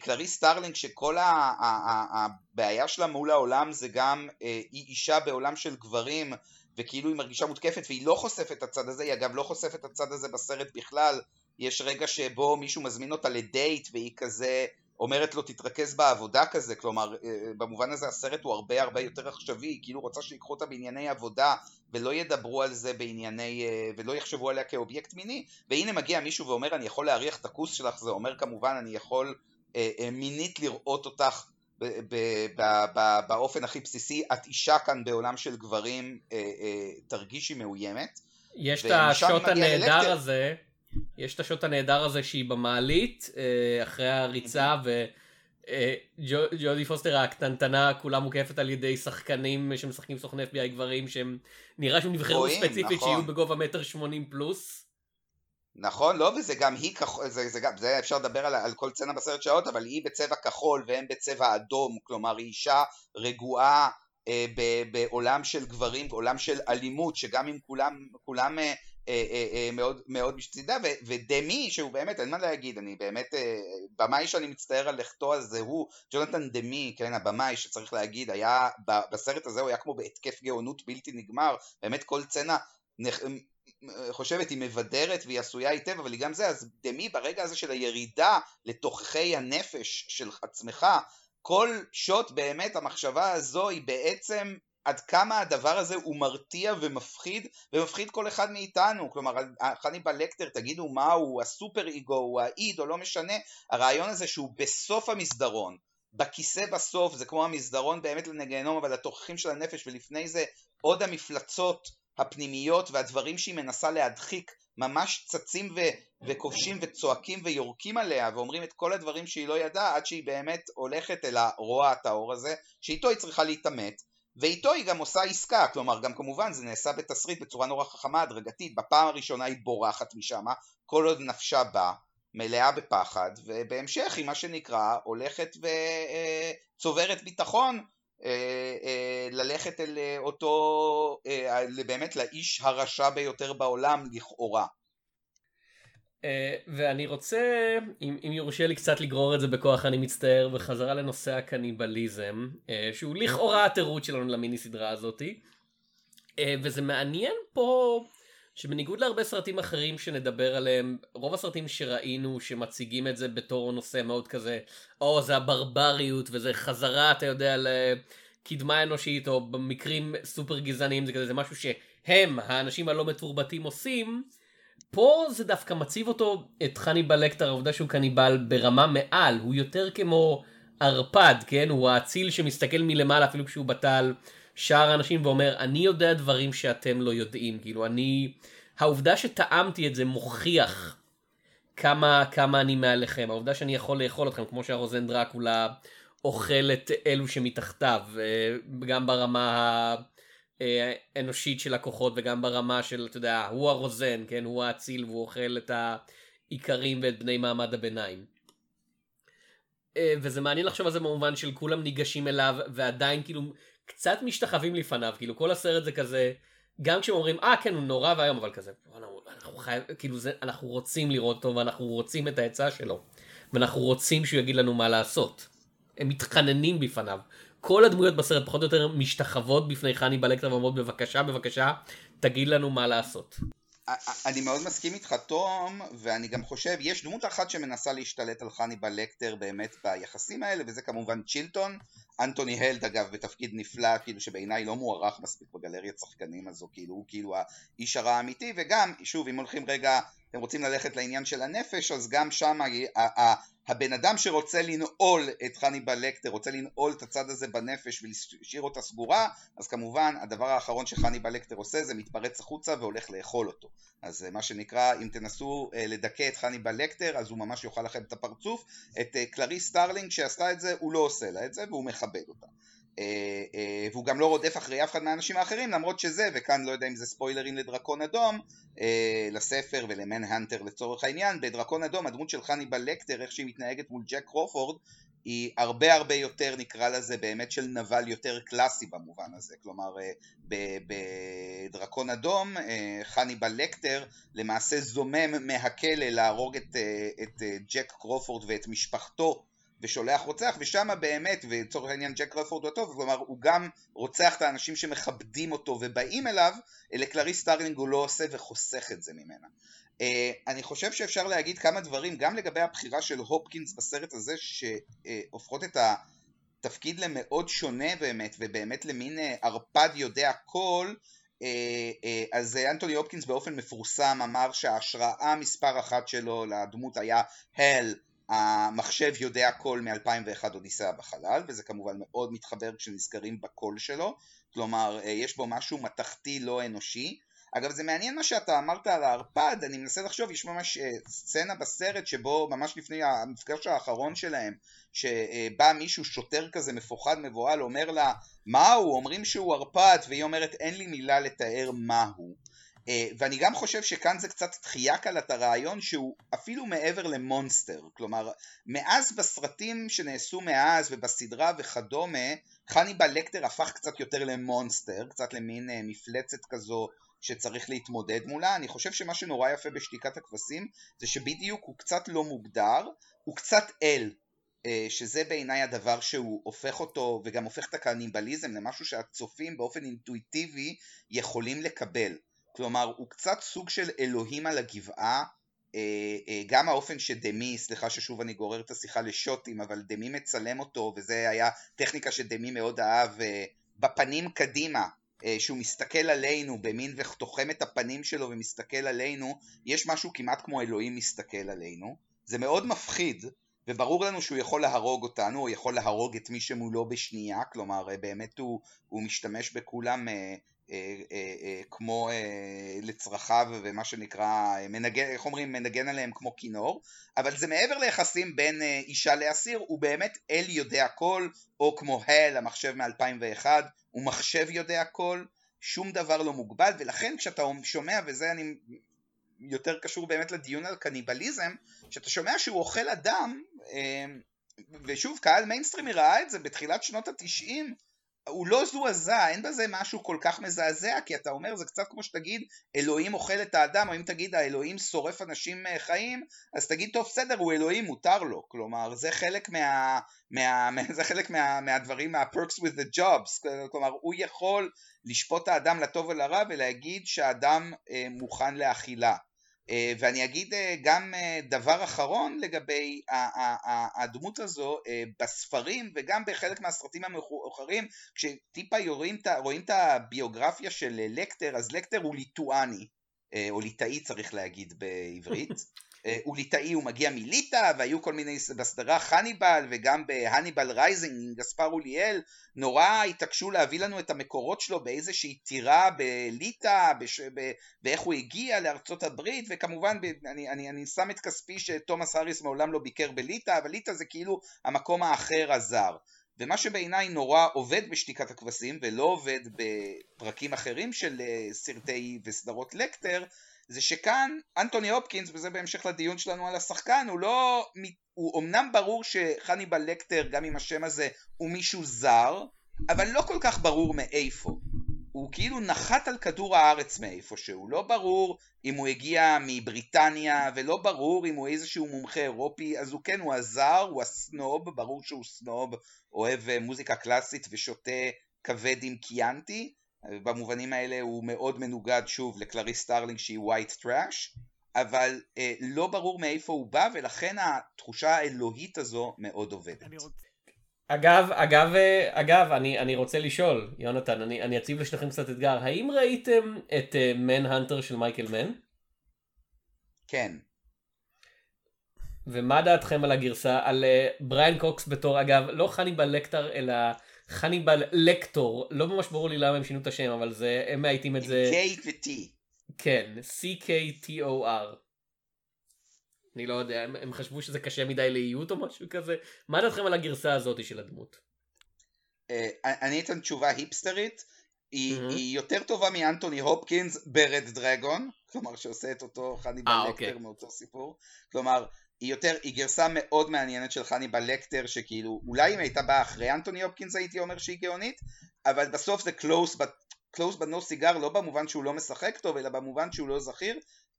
קלריס סטארלינג שכל הבעיה שלה מול העולם זה גם אה, היא אישה בעולם של גברים וכאילו היא מרגישה מותקפת והיא לא חושפת את הצד הזה, היא אגב לא חושפת את הצד הזה בסרט בכלל, יש רגע שבו מישהו מזמין אותה לדייט והיא כזה אומרת לו תתרכז בעבודה כזה, כלומר אה, במובן הזה הסרט הוא הרבה הרבה יותר עכשווי, היא כאילו רוצה שיקחו אותה בענייני עבודה ולא ידברו על זה בענייני, אה, ולא יחשבו עליה כאובייקט מיני, והנה מגיע מישהו ואומר אני יכול להריח את הכוס שלך, זה אומר כמובן אני יכול אה, אה, מינית לראות אותך באופן הכי בסיסי, את אישה כאן בעולם של גברים, אה, אה, תרגישי מאוימת. יש את השוט הנהדר. הזה. יש את השוט הנהדר הזה שהיא במעלית, אה, אחרי הריצה, וג'ודי פוסטר הקטנטנה כולה מוקפת על ידי שחקנים שמשחקים סוכני FBI גברים, שהם נראה שהם נבחרו ספציפית נכון. שיהיו בגובה מטר שמונים פלוס. נכון, לא, וזה גם היא כחול, זה, זה, גם, זה אפשר לדבר על, על כל צנע בסרט שעות, אבל היא בצבע כחול והם בצבע אדום, כלומר היא אישה רגועה אה, ב, בעולם של גברים, בעולם של אלימות, שגם אם כולם, כולם אה, אה, אה, אה, מאוד, מאוד משצידה, ו, ודמי, שהוא באמת, אין מה להגיד, אני באמת, אה, במאי שאני מצטער על לכתו הזה הוא, ג'ונתן דמי, כן, הבמאי שצריך להגיד, היה, בסרט הזה הוא היה כמו בהתקף גאונות בלתי נגמר, באמת כל נח, חושבת היא מבדרת והיא עשויה היטב, אבל היא גם זה, אז דמי ברגע הזה של הירידה לתוככי הנפש של עצמך, כל שוט באמת המחשבה הזו היא בעצם עד כמה הדבר הזה הוא מרתיע ומפחיד, ומפחיד כל אחד מאיתנו. כלומר, חניבל לקטר, תגידו מה הוא, הסופר איגו, הוא האיד, או לא משנה, הרעיון הזה שהוא בסוף המסדרון, בכיסא בסוף, זה כמו המסדרון באמת לנגיהנום, אבל התוכחים של הנפש, ולפני זה עוד המפלצות הפנימיות והדברים שהיא מנסה להדחיק, ממש צצים ו- וכובשים וצועקים ויורקים עליה ואומרים את כל הדברים שהיא לא ידעה עד שהיא באמת הולכת אל הרוע הטהור הזה שאיתו היא צריכה להתעמת ואיתו היא גם עושה עסקה, כלומר גם כמובן זה נעשה בתסריט בצורה נורא חכמה, הדרגתית, בפעם הראשונה היא בורחת משם, כל עוד נפשה בה, מלאה בפחד, ובהמשך היא מה שנקרא הולכת וצוברת ביטחון אה, אה, ללכת אל אותו, אה, באמת לאיש הרשע ביותר בעולם לכאורה. ואני רוצה, אם, אם יורשה לי קצת לגרור את זה בכוח, אני מצטער, וחזרה לנושא הקניבליזם, שהוא לכאורה התירוץ שלנו למיני סדרה הזאתי. וזה מעניין פה, שבניגוד להרבה סרטים אחרים שנדבר עליהם, רוב הסרטים שראינו שמציגים את זה בתור נושא מאוד כזה, או זה הברבריות וזה חזרה, אתה יודע, לקדמה אנושית, או במקרים סופר גזעניים, זה כזה, זה משהו שהם, האנשים הלא מתורבתים עושים. פה זה דווקא מציב אותו, את חניבל לקטר, העובדה שהוא קניבל ברמה מעל, הוא יותר כמו ערפד, כן? הוא האציל שמסתכל מלמעלה אפילו כשהוא בטל שאר האנשים ואומר, אני יודע דברים שאתם לא יודעים, כאילו אני... העובדה שטעמתי את זה מוכיח כמה, כמה אני מעליכם, העובדה שאני יכול לאכול אתכם, כמו שהרוזן דרקולה אוכל את אלו שמתחתיו, אה, גם ברמה ה... אנושית של הכוחות וגם ברמה של, אתה יודע, הוא הרוזן, כן, הוא האציל והוא אוכל את האיכרים ואת בני מעמד הביניים. אה, וזה מעניין לחשוב על זה במובן של כולם ניגשים אליו ועדיין כאילו קצת משתחווים לפניו, כאילו כל הסרט זה כזה, גם כשהם אומרים, אה כן הוא נורא ואיום, אבל כזה, אנחנו חייב, כאילו זה, אנחנו רוצים לראות אותו ואנחנו רוצים את העצה שלו, ואנחנו רוצים שהוא יגיד לנו מה לעשות. הם מתחננים בפניו. כל הדמויות בסרט פחות או יותר משתחוות בפני חני בלקטר ואומרות בבקשה בבקשה תגיד לנו מה לעשות. אני מאוד מסכים איתך תום ואני גם חושב יש דמות אחת שמנסה להשתלט על חני בלקטר באמת ביחסים האלה וזה כמובן צ'ילטון אנטוני הלד אגב בתפקיד נפלא כאילו שבעיניי לא מוערך מספיק בגלריית שחקנים הזו כאילו הוא כאילו האיש הרע האמיתי וגם שוב אם הולכים רגע אתם רוצים ללכת לעניין של הנפש אז גם שם הבן אדם שרוצה לנעול את חניבל לקטר, רוצה לנעול את הצד הזה בנפש ולהשאיר אותה סגורה, אז כמובן הדבר האחרון שחניבל לקטר עושה זה מתפרץ החוצה והולך לאכול אותו. אז אה, מה שנקרא, אם תנסו אה, לדכא את חניבל לקטר, אז הוא ממש יאכל לכם את הפרצוף. את אה, קלריס סטארלינג שעשתה את זה, הוא לא עושה לה את זה והוא מכבד אותה. אה, אה, והוא גם לא רודף אחרי אף אחד מהאנשים האחרים למרות שזה, וכאן לא יודע אם זה ספוילרים לדרקון אדום, אה, לספר ולמנהנטר לצורך העניין, בדרקון אדום הדמות של חניבל לקטר, איך שהיא מתנהגת מול ג'ק קרופורד, היא הרבה הרבה יותר נקרא לזה באמת של נבל יותר קלאסי במובן הזה, כלומר בדרקון אדום חניבל לקטר למעשה זומם מהכלא להרוג את, את ג'ק קרופורד ואת משפחתו ושולח רוצח, ושם באמת, ולצורך העניין ג'ק קרופורד הוא הטוב, כלומר הוא גם רוצח את האנשים שמכבדים אותו ובאים אליו, לקלריס סטארלינג הוא לא עושה וחוסך את זה ממנה. אה, אני חושב שאפשר להגיד כמה דברים גם לגבי הבחירה של הופקינס בסרט הזה שהופכות את התפקיד למאוד שונה באמת ובאמת למין אה, ערפד יודע הכל אה, אה, אז אנטוני הופקינס באופן מפורסם אמר שההשראה מספר אחת שלו לדמות היה הל המחשב יודע הכל מ-2001 אודיסאה בחלל, וזה כמובן מאוד מתחבר כשנזכרים בקול שלו, כלומר אה, יש בו משהו מתכתי לא אנושי. אגב זה מעניין מה שאתה אמרת על הערפד, אני מנסה לחשוב, יש ממש אה, סצנה בסרט שבו ממש לפני המפגש האחרון שלהם, שבא מישהו שוטר כזה מפוחד מבוהל, אומר לה מה הוא, אומרים שהוא ערפד, והיא אומרת אין לי מילה לתאר מה הוא. ואני גם חושב שכאן זה קצת דחייה קלת הרעיון שהוא אפילו מעבר למונסטר, כלומר מאז בסרטים שנעשו מאז ובסדרה וכדומה, חניבל לקטר הפך קצת יותר למונסטר, קצת למין אה, מפלצת כזו שצריך להתמודד מולה, אני חושב שמה שנורא יפה בשתיקת הכבשים זה שבדיוק הוא קצת לא מוגדר, הוא קצת אל, אה, שזה בעיניי הדבר שהוא הופך אותו וגם הופך את הקניבליזם למשהו שהצופים באופן אינטואיטיבי יכולים לקבל כלומר הוא קצת סוג של אלוהים על הגבעה, אה, אה, גם האופן שדמי, סליחה ששוב אני גורר את השיחה לשוטים, אבל דמי מצלם אותו, וזה היה טכניקה שדמי מאוד אהב, אה, בפנים קדימה, שהוא מסתכל עלינו במין ותוחם את הפנים שלו ומסתכל עלינו, יש משהו כמעט כמו אלוהים מסתכל עלינו, זה מאוד מפחיד, וברור לנו שהוא יכול להרוג אותנו, או יכול להרוג את מי שמולו בשנייה, כלומר באמת הוא, הוא משתמש בכולם כמו לצרכיו ומה שנקרא, מנגן, איך אומרים, מנגן עליהם כמו כינור, אבל זה מעבר ליחסים בין אישה לאסיר, הוא באמת אל יודע הכל, או כמו הל, המחשב מ-2001, הוא מחשב יודע הכל, שום דבר לא מוגבל, ולכן כשאתה שומע, וזה אני יותר קשור באמת לדיון על קניבליזם, כשאתה שומע שהוא אוכל אדם, ושוב, קהל מיינסטרימי ראה את זה בתחילת שנות התשעים, הוא לא זועזע, אין בזה משהו כל כך מזעזע, כי אתה אומר, זה קצת כמו שתגיד, אלוהים אוכל את האדם, או אם תגיד, האלוהים שורף אנשים אה, חיים, אז תגיד, טוב, בסדר, הוא אלוהים, מותר לו. כלומר, זה חלק מה... מה, זה חלק מה, מהדברים, מה-perks with the jobs, כלומר, הוא יכול לשפוט האדם לטוב ולרע ולהגיד שהאדם אה, מוכן לאכילה. אה, ואני אגיד אה, גם אה, דבר אחרון לגבי הדמות הזו בספרים וגם בחלק מהסרטים המאוחרים כשטיפה רואים, רואים את הביוגרפיה של לקטר אז לקטר הוא ליטואני או ליטאי צריך להגיד בעברית הוא ליטאי, הוא מגיע מליטא, והיו כל מיני, בסדרה חניבל, וגם ב Hannibal Rising עם גספר אולייל, נורא התעקשו להביא לנו את המקורות שלו באיזושהי טירה בליטא, בש... ב... ואיך הוא הגיע לארצות הברית, וכמובן. אני, אני, אני שם את כספי שתומאס האריס מעולם לא ביקר בליטא, אבל ליטא זה כאילו המקום האחר הזר. ומה שבעיניי נורא עובד בשתיקת הכבשים ולא עובד בפרקים אחרים של אה, סרטי וסדרות לקטר זה שכאן אנטוני הופקינס, וזה בהמשך לדיון שלנו על השחקן, הוא לא, הוא אמנם ברור שחניבל לקטר, גם עם השם הזה, הוא מישהו זר, אבל לא כל כך ברור מאיפה. הוא כאילו נחת על כדור הארץ מאיפשהו, לא ברור אם הוא הגיע מבריטניה, ולא ברור אם הוא איזשהו מומחה אירופי, אז הוא כן, הוא הזר, הוא הסנוב, ברור שהוא סנוב, אוהב אה, מוזיקה קלאסית ושותה כבד עם קיאנטי, במובנים האלה הוא מאוד מנוגד שוב לקלריס סטארלינג שהיא white trash, אבל אה, לא ברור מאיפה הוא בא ולכן התחושה האלוהית הזו מאוד עובדת. אגב, אגב, אה, אגב, אני, אני רוצה לשאול, יונתן, אני, אני אציב לשניכם קצת אתגר, האם ראיתם את מן uh, הנטר של מייקל מן? כן. ומה דעתכם על הגרסה, על uh, בריין קוקס בתור, אגב, לא חני בלקטר, אלא חניבל לקטור, לא ממש ברור לי למה הם שינו את השם, אבל זה, הם מאייתים את זה... K ו-T. כן, C-K-T-O-R. אני לא יודע, הם, הם חשבו שזה קשה מדי לאיות או משהו כזה. מה דעתכם על הגרסה הזאת של הדמות? Uh, אני אתן תשובה היפסטרית. היא, mm-hmm. היא יותר טובה מאנטוני הופקינס ברד דרגון, כלומר שעושה את אותו חניבל לקטר אוקיי. מאותו סיפור. כלומר, היא יותר, היא גרסה מאוד מעניינת של חני בלקטר שכאילו אולי אם הייתה באה אחרי אנטוני הופקינס הייתי אומר שהיא גאונית אבל בסוף זה close but no cigar לא במובן שהוא לא משחק טוב אלא במובן שהוא לא זכיר.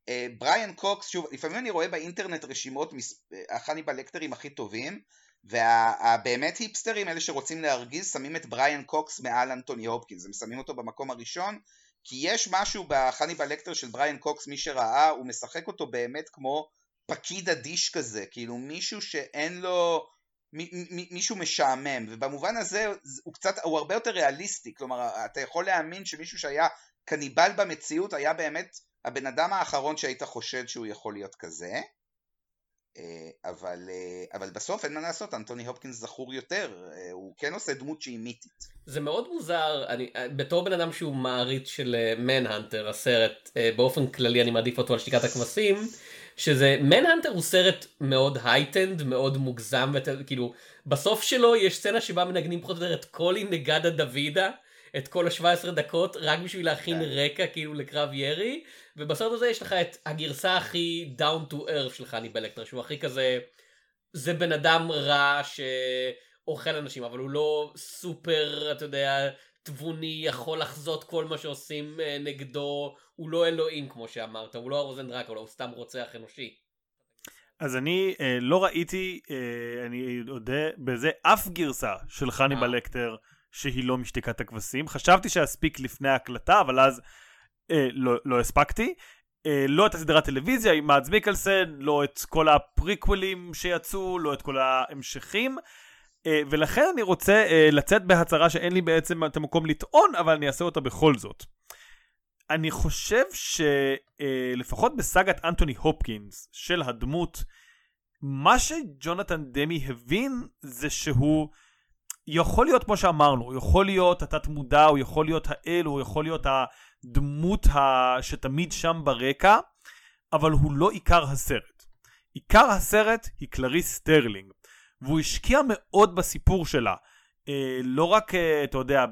אה, בריאן קוקס שוב לפעמים אני רואה באינטרנט רשימות אה, החניבל לקטרים הכי טובים והבאמת היפסטרים אלה שרוצים להרגיז שמים את בריאן קוקס מעל אנטוני הופקינס הם שמים אותו במקום הראשון כי יש משהו בחניבל לקטר של בריאן קוקס מי שראה הוא משחק אותו באמת כמו פקיד אדיש כזה, כאילו מישהו שאין לו, מ- מ- מישהו משעמם, ובמובן הזה הוא קצת, הוא הרבה יותר ריאליסטי, כלומר אתה יכול להאמין שמישהו שהיה קניבל במציאות היה באמת הבן אדם האחרון שהיית חושד שהוא יכול להיות כזה, אבל, אה, אבל בסוף אין מה לעשות, אנטוני הופקינס זכור יותר, אה, הוא כן עושה דמות שהיא מיתית. זה מאוד מוזר, אני, בתור בן אדם שהוא מעריץ של מנהנטר, הסרט, באופן כללי אני מעדיף אותו על שתיקת הכבשים, שזה מנהנטר הוא סרט מאוד heightened מאוד מוגזם וכאילו בסוף שלו יש סצנה שבה מנגנים פחות או יותר את כל In-A-Gadda-Da-Vida את כל ה-17 דקות רק בשביל להכין כן. רקע כאילו לקרב ירי ובסרט הזה יש לך את הגרסה הכי down to earth של חניבל לקטר שהוא הכי כזה זה בן אדם רע שאוכל אנשים אבל הוא לא סופר אתה יודע תבוני יכול לחזות כל מה שעושים אה, נגדו הוא לא אלוהים כמו שאמרת הוא לא הרוזן דרקולה הוא סתם רוצח אנושי. אז אני אה, לא ראיתי אה, אני אודה בזה אף גרסה של חניבל לקטר שהיא לא משתיקת הכבשים חשבתי שאספיק לפני ההקלטה אבל אז אה, לא, לא הספקתי. אה, לא את הסדרת טלוויזיה עם מאדס מיקלסן, לא את כל הפריקוולים שיצאו, לא את כל ההמשכים. אה, ולכן אני רוצה אה, לצאת בהצהרה שאין לי בעצם את המקום לטעון, אבל אני אעשה אותה בכל זאת. אני חושב שלפחות אה, בסאגת אנטוני הופקינס של הדמות, מה שג'ונתן דמי הבין זה שהוא יכול להיות כמו שאמרנו, הוא יכול להיות התת מודע, הוא יכול להיות האל, הוא יכול להיות הדמות ה... שתמיד שם ברקע, אבל הוא לא עיקר הסרט. עיקר הסרט היא קלריס סטארלינג, והוא השקיע מאוד בסיפור שלה. אה, לא רק, אה, אתה יודע,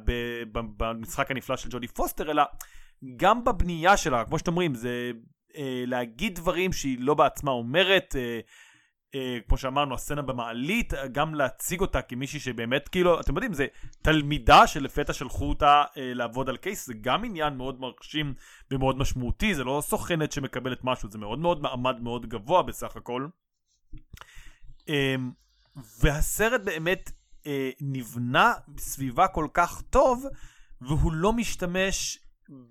במשחק הנפלא של ג'ודי פוסטר, אלא גם בבנייה שלה, כמו שאתם אומרים, זה אה, להגיד דברים שהיא לא בעצמה אומרת, אה, אה, כמו שאמרנו, הסצנה במעלית, גם להציג אותה כמישהי שבאמת, כאילו, אתם יודעים, זה תלמידה שלפתע שלחו אותה אה, לעבוד על קייס, זה גם עניין מאוד מרשים ומאוד משמעותי, זה לא סוכנת שמקבלת משהו, זה מאוד מאוד מעמד מאוד גבוה בסך הכל. אה, והסרט באמת אה, נבנה בסביבה כל כך טוב, והוא לא משתמש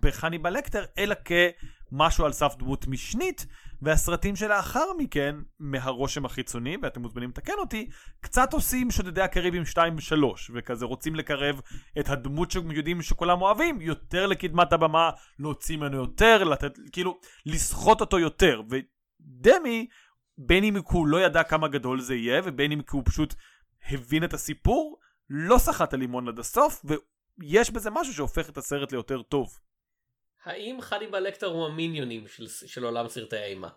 בחניבל לקטר, אלא כמשהו על סף דמות משנית, והסרטים שלאחר מכן, מהרושם החיצוני, ואתם מוזמנים לתקן אותי, קצת עושים שודדי הקריבים 2 ו-3, וכזה רוצים לקרב את הדמות שהם יודעים שכולם אוהבים, יותר לקדמת הבמה, להוציא ממנו יותר, לתת, כאילו, לסחוט אותו יותר. ודמי, בין אם הוא לא ידע כמה גדול זה יהיה, ובין אם הוא פשוט הבין את הסיפור, לא סחט הלימון עד הסוף, ויש בזה משהו שהופך את הסרט ליותר טוב. האם חניבל לקטר הוא המיניונים של, של עולם סרטי האימה?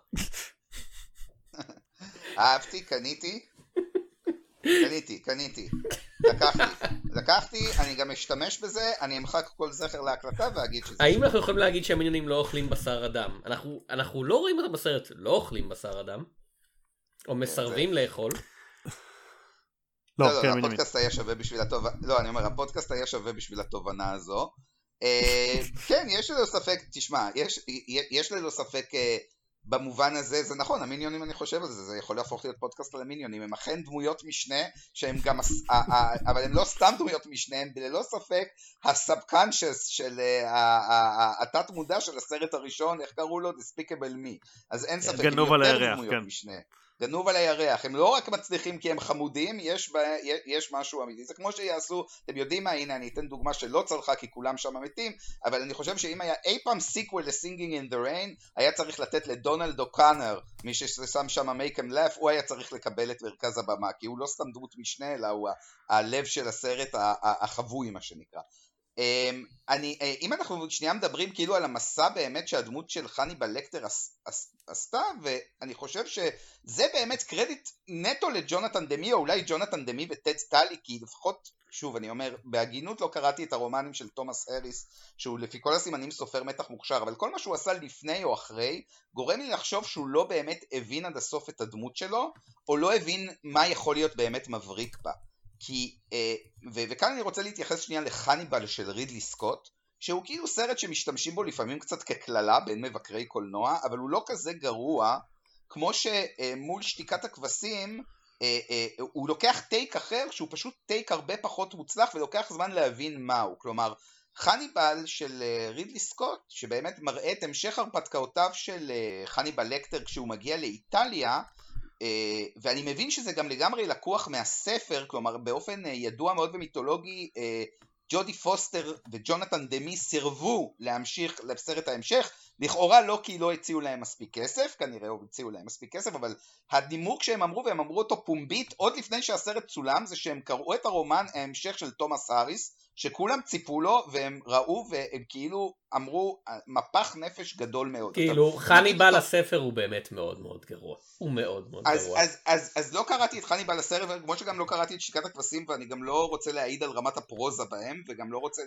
אהבתי, קניתי. קניתי, קניתי. לקחתי. לקחתי, אני גם אשתמש בזה, אני אמחק כל זכר להקלטה ואגיד שזה... האם אנחנו יכולים להגיד שהמיניונים לא אוכלים בשר אדם? אנחנו, אנחנו לא רואים אותם בסרט, לא אוכלים בשר אדם. או מסרבים לאכול. לא, לא, לא, הפודקאסט היה שווה בשביל התובנה, לא, אני אומר, הפודקאסט היה שווה בשביל התובנה הזו. אה, כן, יש ללא ספק, תשמע, יש, יש ללא ספק אה, במובן הזה, זה נכון, המיניונים אני חושב על זה, זה יכול להפוך להיות פודקאסט על המיניונים, הם אכן דמויות משנה, שהם גם, אבל הם לא סתם דמויות משנה, הם ללא ספק הסאבקנשס של אה, התת מודע של הסרט הראשון, איך קראו לו? Despicable Me, אז אין ספק, הם יותר דמויות כן. משנה. גנוב על הירח, הם לא רק מצליחים כי הם חמודים, יש, בה, יש משהו אמיתי, זה כמו שיעשו, אתם יודעים מה, הנה אני אתן דוגמה שלא צלחה כי כולם שם מתים, אבל אני חושב שאם היה אי פעם sequel ל-Singing in the Rain, היה צריך לתת לדונלד או'קונור, מי ששר שם Make 'em Laugh, הוא היה צריך לקבל את מרכז הבמה, כי הוא לא סתם דמות משנה, אלא הוא הלב של הסרט החבוי מה שנקרא. אמ, אני, אה, אם אנחנו שנייה מדברים כאילו על המסע באמת שהדמות של חניבל לקטר עשתה, ואני חושב שזה באמת קרדיט נטו לג'ונתן דמי, או אולי ג'ונתן דמי וטד טלי, כי לפחות, שוב, אני אומר, בהגינות לא קראתי את הרומנים של תומאס האריס, שהוא לפי כל הסימנים סופר מתח מוכשר, אבל כל מה שהוא עשה לפני או אחרי, גורם לי לחשוב שהוא לא באמת הבין עד הסוף את הדמות שלו, או לא הבין מה יכול להיות באמת מבריק בה. כי, אה, ו- וכאן אני רוצה להתייחס שנייה לחניבל של רידלי סקוט, שהוא כאילו סרט שמשתמשים בו לפעמים קצת כקללה בין מבקרי קולנוע, אבל הוא לא כזה גרוע, כמו שמול שתיקת הכבשים, אה, אה, הוא לוקח טייק אחר שהוא פשוט טייק הרבה פחות מוצלח ולוקח זמן להבין מהו. כלומר, חניבל של רידלי סקוט, שבאמת מראה את המשך הרפתקאותיו של חניבל לקטר כשהוא מגיע לאיטליה, ואני מבין שזה גם לגמרי לקוח מהספר, כלומר באופן אה, ידוע מאוד ומיתולוגי, אה, ג'ודי פוסטר וג'ונתן דמי סירבו להמשיך לסרט ההמשך, לכאורה לא כי לא הציעו להם מספיק כסף, כנראה הציעו להם מספיק כסף, אבל הנימוק שהם אמרו, והם אמרו אותו פומבית עוד לפני שהסרט צולם, זה שהם קראו את הרומן ההמשך של תומאס האריס, שכולם ציפו לו, והם ראו, והם כאילו אמרו, מפח נפש גדול מאוד. כאילו, חניבל הספר הוא באמת מאוד מאוד גרוע. הוא מאוד מאוד אז, גרוע. אז, אז, אז, אז לא קראתי את חניבל הסרט, כמו שגם לא קראתי את שתיקת הכבשים, ואני גם לא רוצה להעיד על רמת הפרוזה בהם, וגם לא רוצה,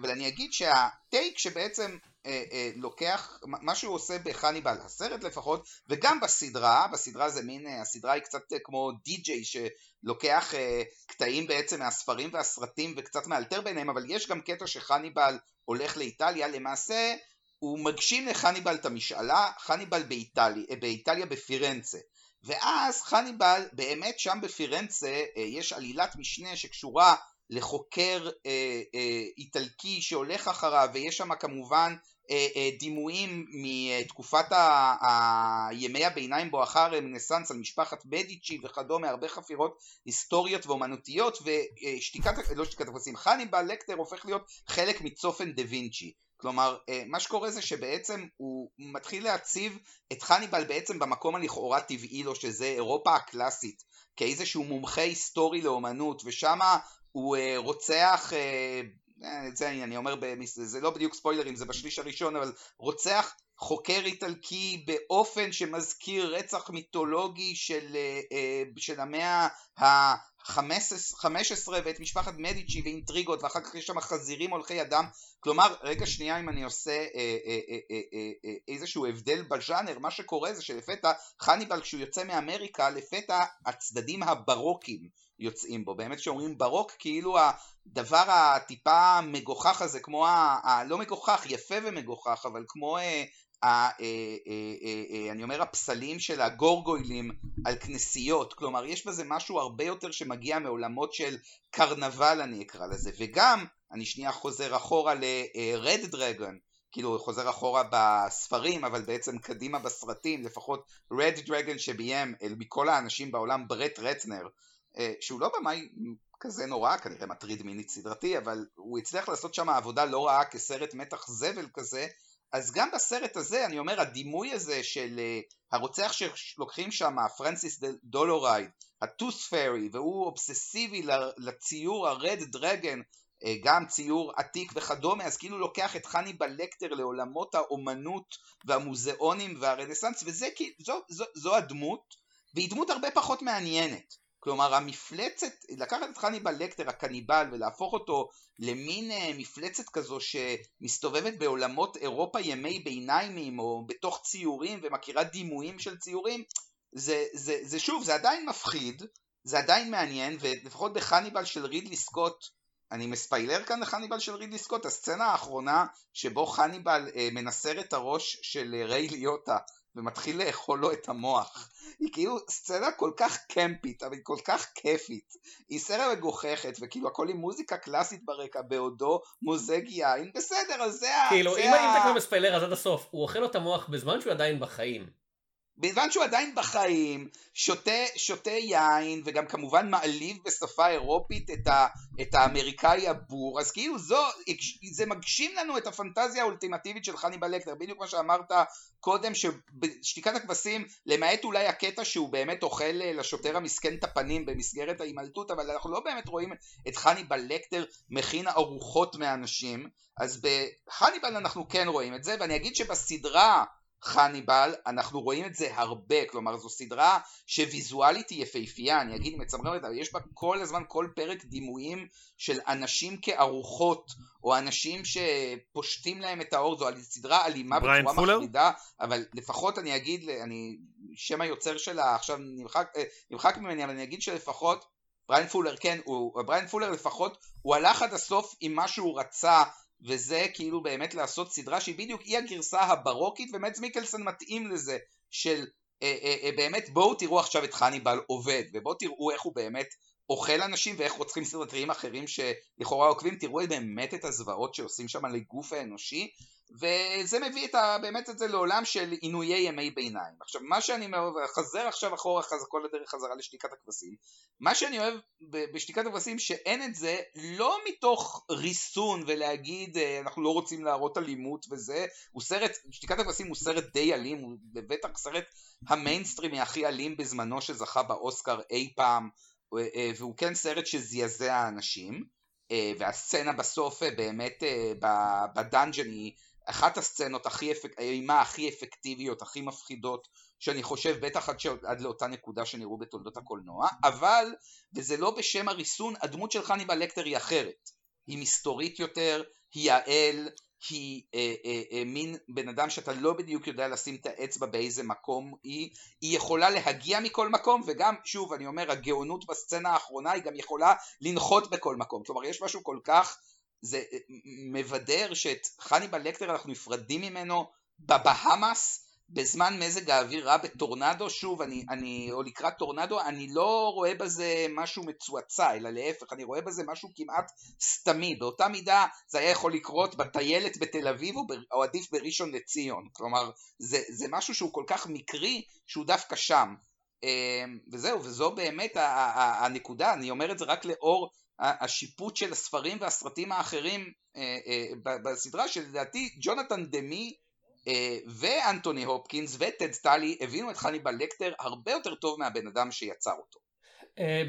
אבל אני אגיד שהטייק שבעצם אה, לוקח, מה שהוא עושה בחניבל, הסרט לפחות, וגם בסדרה, בסדרה זה מין, אה, הסדרה היא קצת כמו די-ג'יי שלוקח אה, קטעים בעצם מהספרים והסרטים וקצת מאלתר ביניהם, אבל יש גם קטע שחניבל הולך לאיטליה, למעשה הוא מגשים לחניבל את המשאלה, חניבל באיטליה, אה, באיטליה בפירנצה. ואז חניבל, באמת שם בפירנצה אה, יש עלילת משנה שקשורה לחוקר אה, אה, איטלקי שהולך אחריו ויש שם כמובן אה, אה, דימויים מתקופת ה, ה, ימי הביניים בואכה הרנסאנס על משפחת מדיצ'י וכדומה, הרבה חפירות היסטוריות ואומנותיות ושתיקת, לא שתיקת הכבשים, חניבל לקטר הופך להיות חלק מצופן דה וינצ'י. כלומר, אה, מה שקורה זה שבעצם הוא מתחיל להציב את חניבל בעצם במקום הלכאורה טבעי לו, שזה אירופה הקלאסית, כאיזשהו מומחה היסטורי לאומנות, ושמה הוא רוצח אה, את זה אני אומר, זה לא בדיוק ספוילרים, זה בשליש הראשון, אבל רוצח חוקר איטלקי באופן שמזכיר רצח מיתולוגי של, אה, אה, של המאה ה-15 ואת משפחת מדיצ'י ואינטריגות ואחר כך יש שם חזירים הולכי אדם. כלומר רגע שנייה אם אני עושה איזשהו הבדל בז'אנר מה שקורה זה שלפתע חניבל כשהוא יוצא מאמריקה לפתע הצדדים הברוקיים יוצאים בו. באמת כשאומרים ברוק, כאילו הדבר הטיפה מגוחך הזה, כמו ה... ה לא מגוחך, יפה ומגוחך, אבל כמו אה, אה, אה, אני אומר הפסלים של הגורגוילים על כנסיות, כלומר יש בזה משהו הרבה יותר שמגיע מעולמות של קרנבל אני אקרא לזה, וגם, אני שנייה חוזר אחורה ל-Red Dragon, כאילו חוזר אחורה בספרים אבל בעצם קדימה בסרטים לפחות Red Dragon שביים מכל האנשים בעולם ברט רטנר שהוא לא במאי כזה נורא, כנראה מטריד מינית סדרתי, אבל הוא הצליח לעשות שם עבודה לא רעה כסרט מתח זבל כזה, אז גם בסרט הזה, אני אומר, הדימוי הזה של אה, הרוצח שלוקחים שם, פרנסיס דולרהייד, ה Tooth Fairy, והוא אובססיבי לציור ה Red Dragon, אה, גם ציור עתיק וכדומה, אז כאילו לוקח את חניבל לקטר לעולמות האומנות והמוזיאונים והרנסאנס, וזה כאילו, זו, זו, זו הדמות, והיא דמות הרבה פחות מעניינת. כלומר המפלצת, לקחת את חניבל לקטר הקניבל ולהפוך אותו למין אה, מפלצת כזו שמסתובבת בעולמות אירופה ימי ביניימים או בתוך ציורים ומכירה דימויים של ציורים, זה, זה, זה שוב, זה עדיין מפחיד, זה עדיין מעניין ולפחות בחניבל של רידלי סקוט אני מספיילר כאן לחניבל של רידלי סקוט, הסצנה האחרונה שבו חניבל אה, מנסר את הראש של אה, ריי ליוטה ומתחיל לאכול לו את המוח. היא כאילו סצנה כל כך קמפית, אבל היא כל כך כיפית. היא סצנה מגוחכת, וכאילו הכל עם מוזיקה קלאסית ברקע, בעודו מוזג יין, בסדר, אז זה ה... כאילו, אם אתה כבר מספיילר אז עד הסוף, הוא אוכל לו את המוח בזמן שהוא עדיין בחיים. בזמן שהוא עדיין בחיים, שותה, שותה יין, וגם כמובן מעליב בשפה אירופית את, ה, את האמריקאי הבור, אז כאילו זו, זה מגשים לנו את הפנטזיה האולטימטיבית של חני בלקטר, בדיוק מה שאמרת קודם, שבשתיקת הכבשים, למעט אולי הקטע שהוא באמת אוכל לשוטר המסכן את הפנים במסגרת ההימלטות, אבל אנחנו לא באמת רואים את חני בלקטר מכין ארוחות מאנשים, אז בחניבל אנחנו כן רואים את זה, ואני אגיד שבסדרה חניבל, אנחנו רואים את זה הרבה, כלומר זו סדרה שוויזואלית היא יפהפייה, אני אגיד מצמררת, אבל יש בה כל הזמן, כל פרק דימויים של אנשים כארוחות, או אנשים שפושטים להם את האור, זו סדרה אלימה בצורה פולר? מחרידה, אבל לפחות אני אגיד, אני, שם היוצר שלה עכשיו נמחק, אה, נמחק ממני, אבל אני אגיד שלפחות בריין פולר, כן, הוא, בריין פולר לפחות, הוא הלך עד הסוף עם מה שהוא רצה וזה כאילו באמת לעשות סדרה שהיא בדיוק היא הגרסה הברוקית ומץ מיקלסון מתאים לזה של אה, אה, אה, באמת בואו תראו עכשיו את חניבל עובד ובואו תראו איך הוא באמת אוכל אנשים ואיך רוצחים סדרתיים אחרים שלכאורה עוקבים, תראו באמת את הזוועות שעושים שם לגוף האנושי וזה מביא את ה, באמת את זה לעולם של עינויי ימי ביניים. עכשיו מה שאני אוהב, חזר עכשיו אחורה חזר, כל הדרך חזרה לשתיקת הכבשים, מה שאני אוהב בשתיקת הכבשים שאין את זה לא מתוך ריסון ולהגיד אה, אנחנו לא רוצים להראות אלימות וזה, הוא סרט, שתיקת הכבשים הוא סרט די אלים, הוא בטח סרט המיינסטרימי הכי אלים בזמנו שזכה באוסקר אי פעם והוא כן סרט שזעזע אנשים אה, והסצנה בסוף באמת ב dungeon היא אחת הסצנות הכי אפק... האימה הכי אפקטיביות, הכי מפחידות שאני חושב בטח עד, ש... עד לאותה נקודה שנראו בתולדות הקולנוע אבל, וזה לא בשם הריסון, הדמות של חניבל לקטר היא אחרת. היא מסתורית יותר, היא האל, היא אה, אה, אה, מין בן אדם שאתה לא בדיוק יודע לשים את האצבע באיזה מקום היא, היא יכולה להגיע מכל מקום וגם, שוב אני אומר, הגאונות בסצנה האחרונה היא גם יכולה לנחות בכל מקום, כלומר יש משהו כל כך, זה אה, מבדר שאת חניבל לקטר אנחנו נפרדים ממנו בבהאמאס בזמן מזג האוויר רע בטורנדו, שוב, אני, אני, או לקראת טורנדו, אני לא רואה בזה משהו מצועצע, אלא להפך, אני רואה בזה משהו כמעט סתמי. באותה מידה זה היה יכול לקרות בטיילת בתל אביב או, ב, או עדיף בראשון לציון. כלומר, זה, זה משהו שהוא כל כך מקרי, שהוא דווקא שם. אמ, וזהו, וזו באמת הנקודה, אני אומר את זה רק לאור השיפוט של הספרים והסרטים האחרים אה, אה, בסדרה, שלדעתי ג'ונתן דמי ואנטוני הופקינס וטד סטאלי הבינו את חניבל לקטר הרבה יותר טוב מהבן אדם שיצר אותו.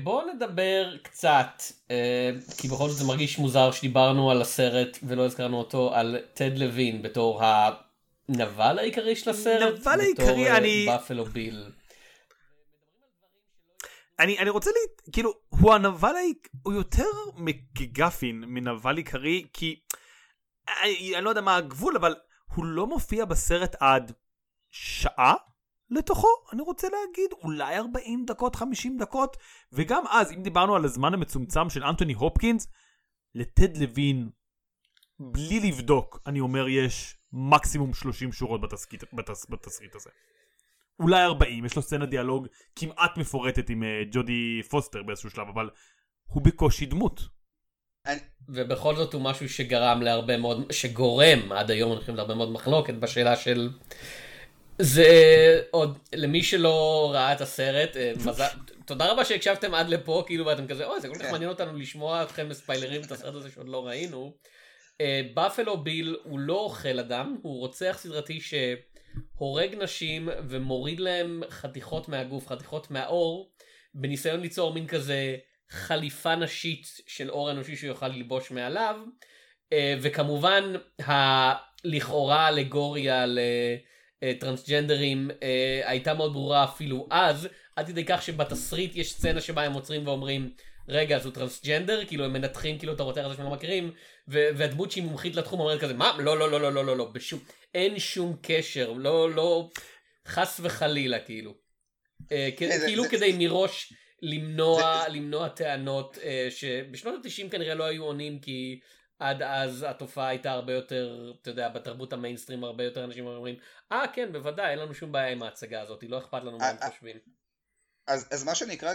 בואו נדבר קצת, כי בכל זאת זה מרגיש מוזר שדיברנו על הסרט ולא הזכרנו אותו, על טד לוין בתור הנבל העיקרי של הסרט, נבל העיקרי, אני... בתור באפלו ביל. אני, אני רוצה לה... כאילו, הוא הנבל, הוא יותר מגגפין מנבל עיקרי, כי אני, אני לא יודע מה הגבול, אבל הוא לא מופיע בסרט עד שעה לתוכו, אני רוצה להגיד, אולי 40 דקות, 50 דקות, וגם אז, אם דיברנו על הזמן המצומצם של אנטוני הופקינס, לטד לוין, בלי לבדוק, אני אומר, יש מקסימום 30 שורות בתסריט, בתס, בתסריט הזה. אולי 40, יש לו סצנת דיאלוג כמעט מפורטת עם uh, ג'ודי פוסטר באיזשהו שלב, אבל הוא בקושי דמות. ובכל זאת הוא משהו שגרם להרבה מאוד, שגורם עד היום אני חושב להרבה מאוד מחלוקת בשאלה של... זה עוד, למי שלא ראה את הסרט, אה, מזל, תודה רבה שהקשבתם עד לפה, כאילו ואתם כזה, אוי זה כל כך כן. מעניין אותנו לשמוע אתכם מספיילרים את הסרט הזה שעוד לא ראינו. בפלו אה, ביל הוא לא אוכל אדם, הוא רוצח סדרתי שהורג נשים ומוריד להם חתיכות מהגוף, חתיכות מהאור, בניסיון ליצור מין כזה חליפה נשית של אור אנושי שהוא יוכל ללבוש מעליו, אה, וכמובן הלכאורה אלגוריה לטרנסג'נדרים אה, הייתה מאוד ברורה אפילו אז, עד כדי כך שבתסריט יש סצנה שבה הם עוצרים ואומרים רגע אז הוא טרנסג'נדר? כאילו הם מנתחים כאילו את הרוצח הזה שהם לא מכירים והדמות שהיא מומחית לתחום אומרת כזה מה? לא לא לא לא לא לא לא בשום אין שום קשר לא לא חס וחלילה כאילו. אה, כאילו כדי מראש למנוע, זה... למנוע טענות uh, שבשנות ה-90 כנראה לא היו עונים כי עד אז התופעה הייתה הרבה יותר, אתה יודע, בתרבות המיינסטרים הרבה יותר אנשים אומרים, אה, כן בוודאי אין לנו שום בעיה עם ההצגה הזאת, לא אכפת לנו מה הם חושבים. אז, אז מה שנקרא,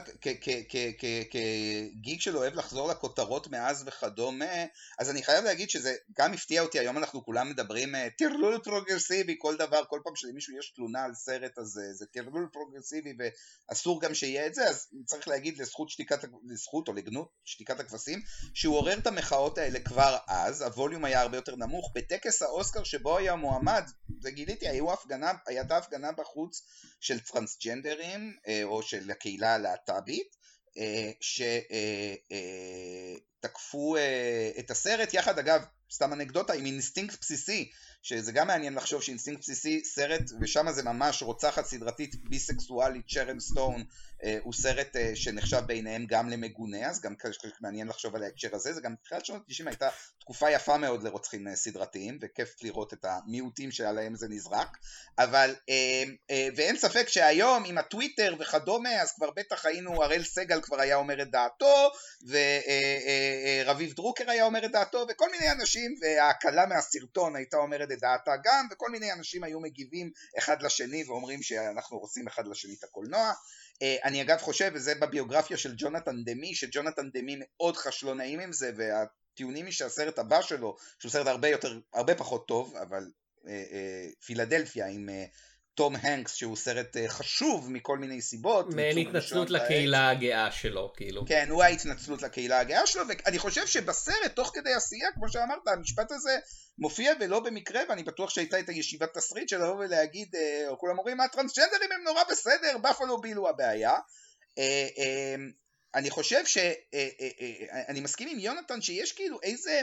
כגיג שלוק אוהב לחזור לכותרות מאז וכדומה, אז אני חייב להגיד שזה גם הפתיע אותי, היום אנחנו כולם מדברים אה, טרלול פרוגרסיבי, כל דבר, כל פעם שלמישהו יש תלונה על סרט אז זה טרלול פרוגרסיבי ואסור גם שיהיה את זה, אז צריך להגיד לזכות שתיקת, לזכות או לגנות שתיקת הכבשים, שהוא עורר את המחאות האלה כבר אז, הווליום היה הרבה יותר נמוך, בטקס האוסקר שבו היה מועמד, זה גיליתי, הייתה הפגנה בחוץ של טרנסג'נדרים, אה, או של של הקהילה הלהט"בית אה, שתקפו אה, את הסרט. יחד אגב סתם אנקדוטה עם אינסטינקט בסיסי שזה גם מעניין לחשוב שאינסטינקט בסיסי סרט ושם זה ממש רוצחת סדרתית ביסקסואלית שרן סטון אה, הוא סרט אה, שנחשב בעיניהם גם למגונה אז גם מעניין לחשוב על ההקשר הזה זה גם תחילת שנות ה-90 הייתה תקופה יפה מאוד לרוצחים אה, סדרתיים וכיף לראות את המיעוטים שעליהם זה נזרק אבל אה, אה, ואין ספק שהיום עם הטוויטר וכדומה אז כבר בטח היינו הראל סגל כבר היה אומר את דעתו ורביב אה, אה, דרוקר היה אומר את דעתו וכל מיני אנשים וההקלה מהסרטון הייתה אומרת את דעתה גם וכל מיני אנשים היו מגיבים אחד לשני ואומרים שאנחנו רוצים אחד לשני את הקולנוע. אה, אני אגב חושב וזה בביוגרפיה של ג'ונתן דמי שג'ונתן דמי מאוד חש לא עם זה והטיעונים היא שהסרט הבא שלו שהוא סרט הרבה יותר הרבה פחות טוב אבל אה, אה, פילדלפיה עם תום הנקס שהוא סרט אה, חשוב מכל מיני סיבות. מעין התנצלות לקהילה הגאה שלו כאילו. כן הוא ההתנצלות לקהילה הגאה שלו ואני חושב שבסרט תוך כדי עשייה כמו שאמרת המשפט הזה מופיע ולא במקרה ואני בטוח שהייתה את הישיבת תסריט של לבוא ולהגיד אה, או כולם אומרים הטרנסג'נדרים הם נורא בסדר בפלו ביל הוא הבעיה. אה, אני חושב שאני מסכים עם יונתן שיש כאילו איזה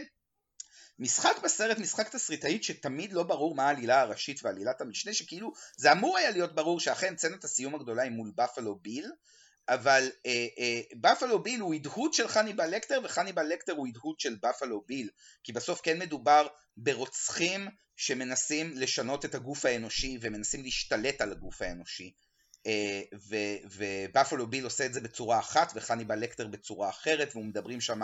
משחק בסרט, משחק תסריטאית שתמיד לא ברור מה העלילה הראשית ועלילת המשנה, שכאילו זה אמור היה להיות ברור שאכן סצנת הסיום הגדולה היא מול בפלו ביל, אבל אה, אה, בפלו ביל הוא הדהוד של חניבל לקטר וחניבל לקטר הוא הדהוד של בפלו ביל, כי בסוף כן מדובר ברוצחים שמנסים לשנות את הגוף האנושי ומנסים להשתלט על הגוף האנושי. ובפלו ביל עושה את זה בצורה אחת וחניבל לקטר בצורה אחרת ומדברים שם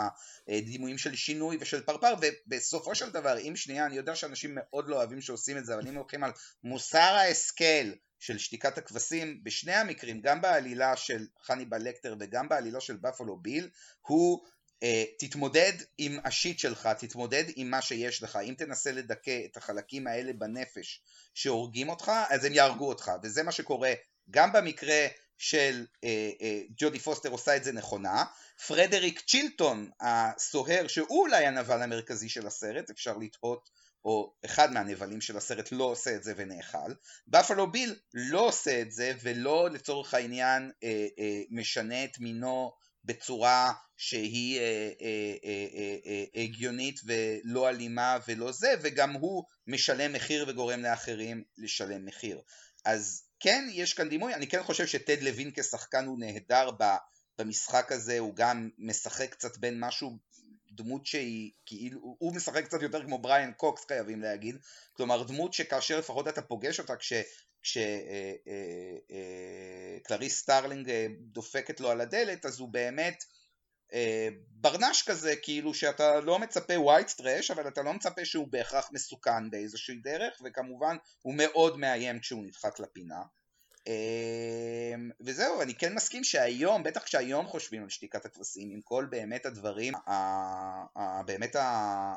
דימויים של שינוי ושל פרפר ובסופו של דבר אם שנייה אני יודע שאנשים מאוד לא אוהבים שעושים את זה אבל אם הולכים על מוסר ההשכל של שתיקת הכבשים בשני המקרים גם בעלילה של חניבל לקטר וגם בעלילה של בפלו ביל הוא Uh, תתמודד עם השיט שלך, תתמודד עם מה שיש לך, אם תנסה לדכא את החלקים האלה בנפש שהורגים אותך, אז הם יהרגו אותך, וזה מה שקורה גם במקרה של uh, uh, ג'ודי פוסטר עושה את זה נכונה, פרדריק צ'ילטון הסוהר שהוא אולי הנבל המרכזי של הסרט, אפשר לתהות או אחד מהנבלים של הסרט לא עושה את זה ונאכל, בפלו ביל לא עושה את זה ולא לצורך העניין אה, אה, משנה את מינו בצורה שהיא אה, אה, אה, אה, אה, הגיונית ולא אלימה ולא זה, וגם הוא משלם מחיר וגורם לאחרים לשלם מחיר. אז כן, יש כאן דימוי, אני כן חושב שטד לוין כשחקן הוא נהדר במשחק הזה, הוא גם משחק קצת בין משהו דמות שהיא כאילו, הוא משחק קצת יותר כמו בריאן קוקס חייבים להגיד, כלומר דמות שכאשר לפחות אתה פוגש אותה כש... כשקלריס אה, אה, אה, סטארלינג דופקת לו על הדלת אז הוא באמת ברנש כזה כאילו שאתה לא מצפה white trash אבל אתה לא מצפה שהוא בהכרח מסוכן באיזושהי דרך וכמובן הוא מאוד מאיים כשהוא נדחק לפינה. אמ, וזהו, אני כן מסכים שהיום, בטח כשהיום חושבים על שתיקת הכבשים, עם כל באמת הדברים, באמת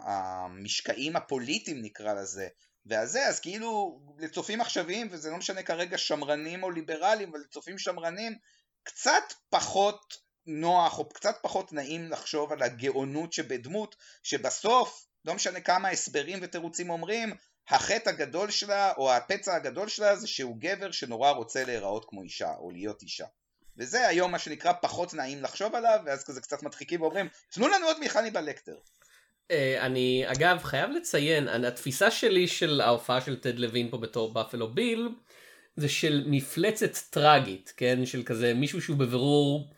המשקעים הפוליטיים נקרא לזה, והזה, אז כאילו לצופים עכשוויים, וזה לא משנה כרגע שמרנים או ליברלים, אבל לצופים שמרנים, קצת פחות נוח או קצת פחות נעים לחשוב על הגאונות שבדמות, שבסוף, לא משנה כמה הסברים ותירוצים אומרים, החטא הגדול שלה, או הפצע הגדול שלה, זה שהוא גבר שנורא רוצה להיראות כמו אישה, או להיות אישה. וזה היום מה שנקרא פחות נעים לחשוב עליו, ואז כזה קצת מדחיקים ואומרים, תנו לנו עוד מחניבל לקטר. אה, אני אגב חייב לציין, התפיסה שלי של ההופעה של טד לוין פה בתור באפלו ביל, זה של מפלצת טראגית, כן? של כזה מישהו שהוא בבירור,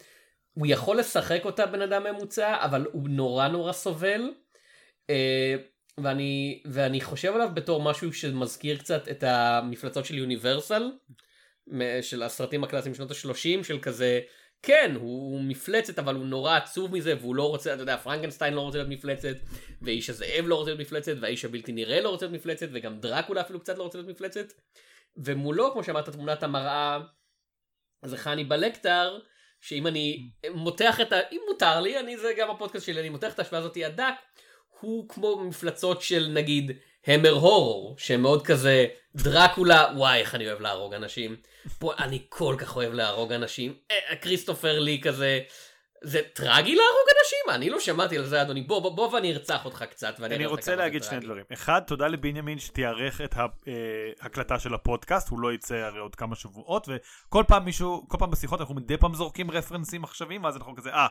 הוא יכול לשחק אותה בן אדם ממוצע, אבל הוא נורא נורא סובל. אה, ואני, ואני חושב עליו בתור משהו שמזכיר קצת את המפלצות של יוניברסל, של הסרטים הקלאסיים שנות ה-30, של כזה, כן, הוא מפלצת אבל הוא נורא עצוב מזה והוא לא רוצה, אתה יודע, פרנקנשטיין לא רוצה להיות מפלצת, ואיש הזאב לא רוצה להיות מפלצת, והאיש הבלתי נראה לא רוצה להיות מפלצת, וגם דרקולה אפילו קצת לא רוצה להיות מפלצת, ומולו, כמו שאמרת, תמונת המראה, זה חני בלקטר, שאם אני מותח את ה... אם מותר לי, אני זה גם הפודקאסט שלי, אני מותח את ההשוואה הזאתי הדק, הוא כמו מפלצות של נגיד המר הורור, שמאוד כזה דרקולה, וואי איך אני אוהב להרוג אנשים. פה אני כל כך אוהב להרוג אנשים. אה, כריסטופר לי כזה, זה טרגי להרוג אנשים? אני לא שמעתי על זה אדוני, בוא בוא, בוא ואני ארצח אותך קצת. אני רוצה להגיד שני דברים. אחד, תודה לבנימין שתיארך את ההקלטה אה, של הפודקאסט, הוא לא יצא הרי עוד כמה שבועות, וכל פעם מישהו, כל פעם בשיחות אנחנו מדי פעם זורקים רפרנסים עכשוויים, ואז אנחנו כזה, אה,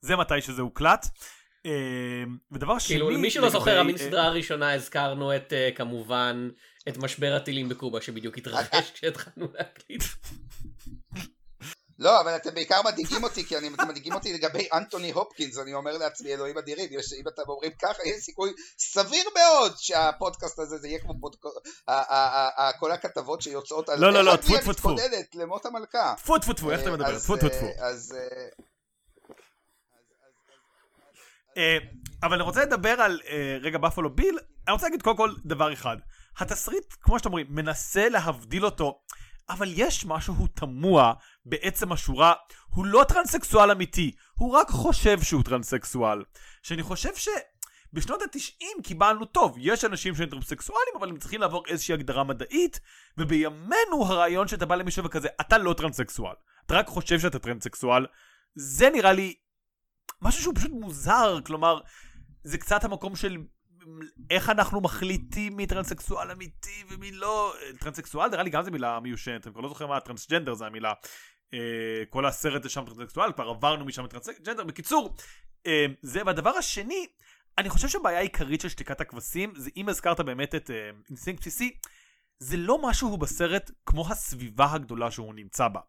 זה מתי שזה הוקלט. אמ, ודבר שני... כאילו למי שלא זוכר, המין סדרה הראשונה הזכרנו את אה, כמובן את משבר הטילים בקובה שבדיוק התרחש כשהתחלנו להקליט. לא, אבל אתם בעיקר מדאיגים אותי, כי אתם מדאיגים אותי לגבי אנטוני הופקינס, אני אומר לעצמי, אלוהים אדירים, אם אתם אומרים ככה, יש סיכוי סביר מאוד שהפודקאסט הזה, זה יהיה כמו פודקאסט, כל הכתבות שיוצאות על... לא, לא, לא, טפו טפו טפו. למות המלכה. טפו טפו טפו, איך אתה מדבר? טפו טפו טפו. אז... אה, אבל אני רוצה לדבר על אה, רגע בפלו ביל, אני רוצה להגיד קודם כל דבר אחד. התסריט, כמו שאתם אומרים, מנסה להבדיל אותו, אבל יש משהו תמוה בעצם השורה, הוא לא טרנסקסואל אמיתי, הוא רק חושב שהוא טרנסקסואל. שאני חושב ש... בשנות התשעים קיבלנו טוב, יש אנשים שהם טרנסקסואלים אבל הם צריכים לעבור איזושהי הגדרה מדעית ובימינו הרעיון שאתה בא למישהו וכזה אתה לא טרנסקסואל, אתה רק חושב שאתה טרנסקסואל זה נראה לי משהו שהוא פשוט מוזר, כלומר, זה קצת המקום של איך אנחנו מחליטים מי טרנסקסואל אמיתי ומי לא. טרנסקסואל נראה לי גם זו מילה מיושנת, אני כבר לא זוכר מה טרנסג'נדר זה המילה. אה, כל הסרט זה שם טרנסקסואל, כבר עברנו משם לטרנסג'נדר. בקיצור, אה, זה. והדבר השני, אני חושב שהבעיה העיקרית של שתיקת הכבשים, זה אם הזכרת באמת את אה, אינסטינקט בסיסי, זה לא משהו בסרט כמו הסביבה הגדולה שהוא נמצא בה.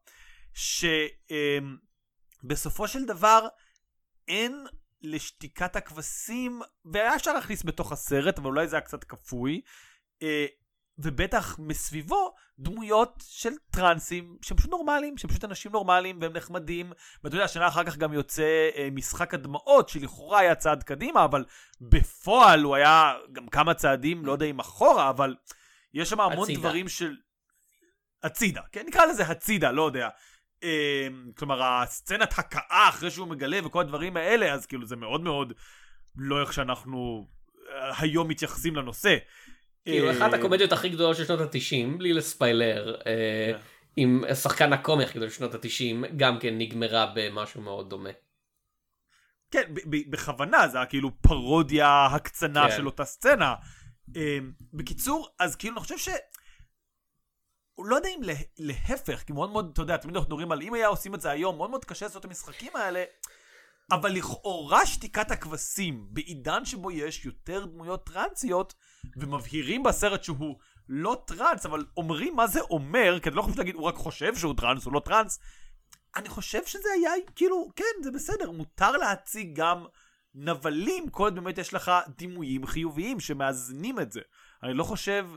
שבסופו אה, של דבר, אין לשתיקת הכבשים, והיה אפשר להכניס בתוך הסרט, אבל אולי זה היה קצת כפוי, אה, ובטח מסביבו דמויות של טרנסים שהם פשוט נורמליים, שהם פשוט אנשים נורמליים והם נחמדים. ואתה יודע, שנה אחר כך גם יוצא אה, משחק הדמעות, שלכאורה היה צעד קדימה, אבל בפועל הוא היה גם כמה צעדים, לא יודע אם אחורה, אבל יש שם המון הצידה. דברים של... הצידה, כן, נקרא לזה הצידה, לא יודע. אה, כלומר, הסצנת הכאה אחרי שהוא מגלה וכל הדברים האלה, אז כאילו זה מאוד מאוד לא איך שאנחנו אה, היום מתייחסים לנושא. כאילו, אה, אחת הקומדיות הכי גדולות של שנות ה-90, בלי לספיילר, אה, כן. עם שחקן הקומי הכי גדול של שנות ה-90, גם כן נגמרה במשהו מאוד דומה. כן, בכוונה, זה היה כאילו פרודיה הקצנה כן. של אותה סצנה. אה, בקיצור, אז כאילו אני חושב ש... הוא לא יודע אם לה, להפך, כי מאוד מאוד, אתה יודע, תמיד אנחנו מדברים על אם היה עושים את זה היום, מאוד מאוד קשה לעשות את המשחקים האלה, אבל לכאורה שתיקת הכבשים, בעידן שבו יש יותר דמויות טרנסיות, ומבהירים בסרט שהוא לא טרנס, אבל אומרים מה זה אומר, כי אני לא חושב להגיד, הוא רק חושב שהוא טרנס, הוא לא טרנס. אני חושב שזה היה, כאילו, כן, זה בסדר, מותר להציג גם נבלים, כל עוד באמת יש לך דימויים חיוביים שמאזנים את זה. אני לא חושב,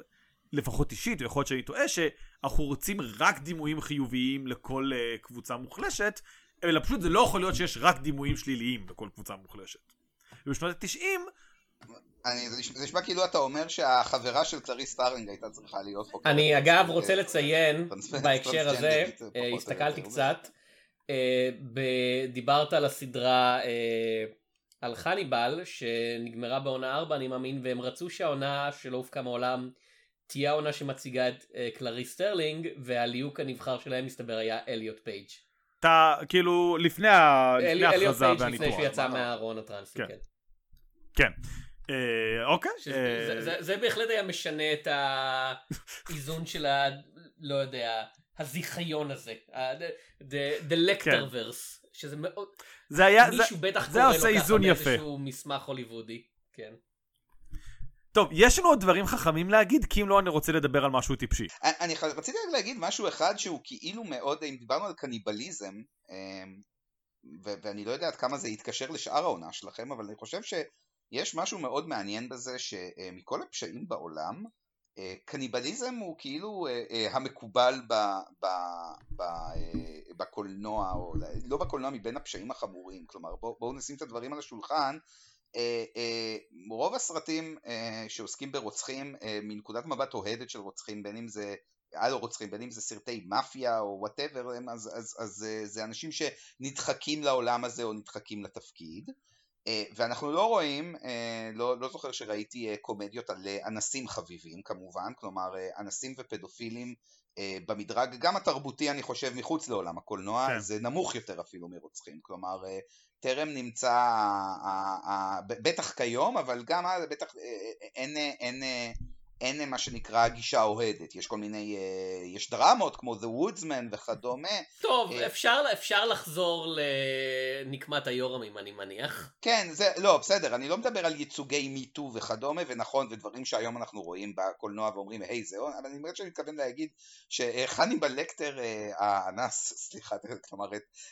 לפחות אישית, ויכול להיות שאני טועה, שאנחנו רוצים רק דימויים חיוביים לכל אה, קבוצה מוחלשת, אלא פשוט זה לא יכול להיות שיש רק דימויים שליליים לכל קבוצה מוחלשת. ובשנות ה-90, אני, זה, נשמע, זה נשמע כאילו אתה אומר שהחברה של קלריס סטארלינג הייתה צריכה להיות פה. אני אגב אה, רוצה לציין בהקשר הזה, אה, הסתכלתי. קצת, אה, דיברת על הסדרה על חניבל שנגמרה בעונה 4 אני מאמין והם רצו שהעונה שלא הופקה מעולם תהיה העונה שמציגה את קלריס סטרלינג והליהוק הנבחר שלהם מסתבר היה אליוט פייג'. אתה, כאילו, לפני, ה... אלי- לפני אליוט ההכרזה פייג' לפני והניתוח. שיצא מה? מהארון הטרנסי, כן. כן. אה, אוקיי. שזה- אה, זה- זה- זה בהחלט היה משנה את האיזון של ה... לא יודע, הזיכיון הזה. ה- the- the- the lecterverse. שזה מאוד... זה היה, זה, מישהו בטח זה קורא לו עושה ככה איזון יפה. באיזשהו מסמך הוליוודי. כן. טוב, יש לנו עוד דברים חכמים להגיד, כי אם לא אני רוצה לדבר על משהו טיפשי. אני, רציתי רק להגיד משהו אחד שהוא כאילו מאוד, אם דיברנו על קניבליזם, אמ, ו- ואני לא יודע עד כמה זה יתקשר לשאר העונה שלכם, אבל אני חושב שיש משהו מאוד מעניין בזה שמכל הפשעים בעולם, אה, קניבליזם הוא כאילו אה, אה, המקובל ב, ב, ב, בקולנוע, או לא בקולנוע מבין הפשעים החמורים, כלומר בואו בוא נשים את הדברים על השולחן, רוב הסרטים שעוסקים ברוצחים מנקודת מבט אוהדת של רוצחים, בין אם זה על רוצחים, בין אם זה סרטי מאפיה או וואטאבר, אז, אז, אז אה, זה אנשים שנדחקים לעולם הזה או נדחקים לתפקיד. אה, ואנחנו לא רואים, אה, לא, לא זוכר שראיתי אה, קומדיות על אנסים חביבים כמובן, כלומר אנסים ופדופילים במדרג גם התרבותי אני חושב מחוץ לעולם הקולנוע, כן. זה נמוך יותר אפילו מרוצחים, כלומר טרם נמצא, בטח כיום, אבל גם אז בטח אין, אין, אה, אין מה שנקרא גישה אוהדת, יש כל מיני, אה, יש דרמות כמו The Woodsman וכדומה, טוב, אה, אפשר, אפשר לחזור לנקמת היורמים אני מניח. כן, זה, לא, בסדר, אני לא מדבר על ייצוגי מיטו וכדומה, ונכון, ודברים שהיום אנחנו רואים בקולנוע ואומרים, היי, זה אבל אני באמת שאני מתכוון להגיד שחניבל לקטר, אה, האנס, סליחה, כלומר,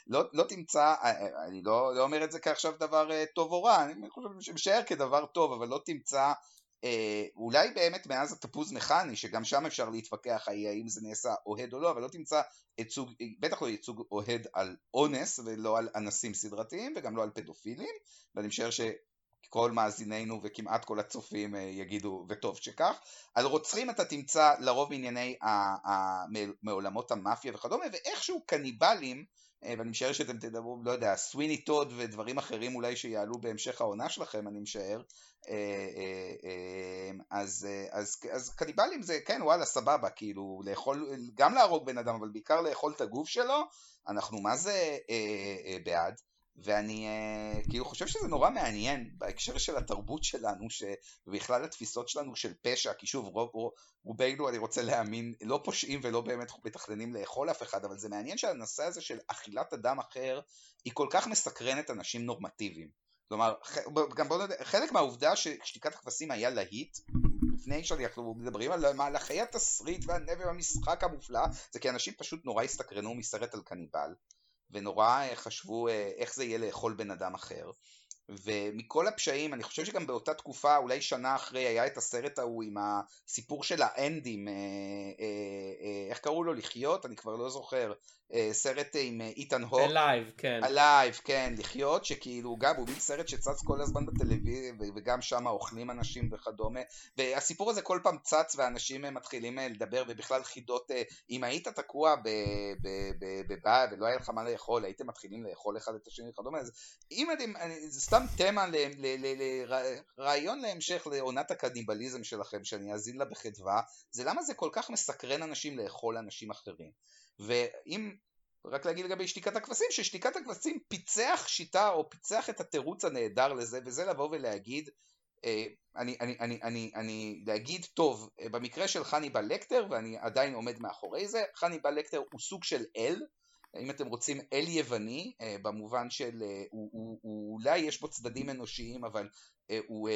לא, לא תמצא, אה, אה, אני לא, לא אומר את זה כעכשיו דבר אה, טוב או רע, אני חושב שמשער כדבר טוב, אבל לא תמצא, אה, אולי באמת מאז התפוז מכני, שגם שם אפשר להתווכח האם זה נעשה אוהד או לא, אבל לא תמצא ייצוג, בטח לא ייצוג אוהד על אונס ולא על אנסים סדרתיים וגם לא על פדופילים ואני משער שכל מאזינינו וכמעט כל הצופים אה, יגידו וטוב שכך. על רוצחים אתה תמצא לרוב מענייני ה- ה- מעולמות המאפיה וכדומה ואיכשהו קניבלים ואני משער שאתם תדברו, לא יודע, סוויני טוד ודברים אחרים אולי שיעלו בהמשך העונה שלכם, אני משער. אה, אה, אה, אז, אה, אז, אז קניבלים זה, כן, וואלה, סבבה, כאילו, לאכול, גם להרוג בן אדם, אבל בעיקר לאכול את הגוף שלו, אנחנו מה זה אה, אה, בעד. ואני אה, כאילו חושב שזה נורא מעניין בהקשר של התרבות שלנו ש... ובכלל התפיסות שלנו של פשע, כי שוב רוב, רוב, רובנו אני רוצה להאמין לא פושעים ולא באמת מתכננים לאכול אף אחד, אבל זה מעניין שהנושא הזה של אכילת אדם אחר היא כל כך מסקרנת אנשים נורמטיביים. כלומר, גם בוא נדע, חלק מהעובדה ששתיקת הכבשים היה להיט, לפני שאנחנו מדברים על מהלכי התסריט והנבל והמשחק המופלא, זה כי אנשים פשוט נורא הסתקרנו מסרט על קניבל. ונורא אה, חשבו אה, איך זה יהיה לאכול בן אדם אחר. ומכל הפשעים, אני חושב שגם באותה תקופה, אולי שנה אחרי, היה את הסרט ההוא עם הסיפור של האנדים, אה, אה, אה, איך קראו לו? לחיות? אני כבר לא זוכר. אה, סרט עם אה, איתן הוק. אלייב, כן. אלייב, כן, לחיות, שכאילו גם הוא מין סרט שצץ כל הזמן בטלוויזיה, וגם שם אוכלים אנשים וכדומה. והסיפור הזה כל פעם צץ ואנשים אה, מתחילים לדבר, ובכלל חידות, אם היית תקוע בבעיה ולא היה לך מה לאכול, הייתם מתחילים לאכול אחד את השני וכדומה, אז אם אתם, זה סתם תמה, רעיון להמשך לעונת הקניבליזם שלכם, שאני אאזין לה בחדווה, זה למה זה כל כך מסקרן אנשים לאכול אנשים אחרים. ואם, רק להגיד לגבי שתיקת הכבשים, ששתיקת הכבשים פיצח שיטה או פיצח את התירוץ הנהדר לזה, וזה לבוא ולהגיד, אה, אני, אני, אני, אני, אני להגיד טוב, אה, במקרה של חניבל לקטר, ואני עדיין עומד מאחורי זה, חניבל לקטר הוא סוג של אל, אם אתם רוצים אל יווני, אה, במובן של, הוא, הוא, הוא, אולי יש בו צדדים אנושיים, אבל הוא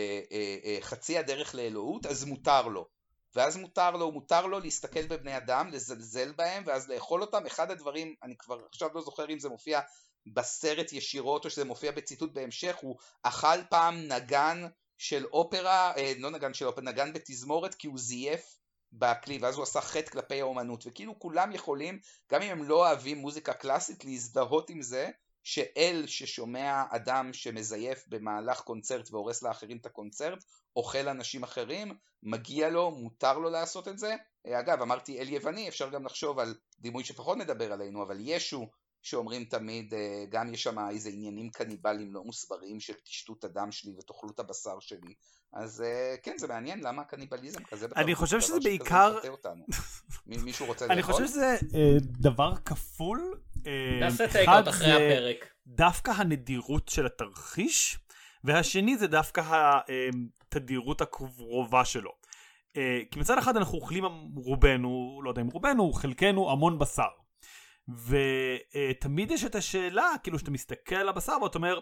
חצי הדרך לאלוהות, אז מותר לו. ואז מותר לו, מותר לו להסתכל בבני אדם, לזלזל בהם, ואז לאכול אותם. אחד הדברים, אני כבר עכשיו לא זוכר אם זה מופיע בסרט ישירות או שזה מופיע בציטוט בהמשך, הוא אכל פעם נגן של אופרה, אה, לא נגן של אופרה, נגן בתזמורת כי הוא זייף בכלי, ואז הוא עשה חטא כלפי האומנות, וכאילו כולם יכולים, גם אם הם לא אוהבים מוזיקה קלאסית, להזדהות עם זה, שאל ששומע אדם שמזייף במהלך קונצרט והורס לאחרים את הקונצרט, אוכל אנשים אחרים, מגיע לו, מותר לו לעשות את זה. אגב, אמרתי אל יווני, אפשר גם לחשוב על דימוי שפחות מדבר עלינו, אבל ישו, שאומרים תמיד, אה, גם יש שם איזה עניינים קניבליים לא מוסברים של תשתו את הדם שלי ותאכלו את הבשר שלי. אז אה, כן, זה מעניין למה הקניבליזם כזה בתרבות. אני חושב שזה בעיקר... מישהו רוצה לאכול? אני חושב שזה אה, דבר כפול. נעשה טייק אחרי הפרק. דווקא הנדירות של התרחיש, והשני זה דווקא התדירות הקרובה שלו. כי מצד אחד אנחנו אוכלים רובנו, לא יודע אם רובנו, חלקנו המון בשר. ותמיד יש את השאלה, כאילו שאתה מסתכל על הבשר ואתה אומר,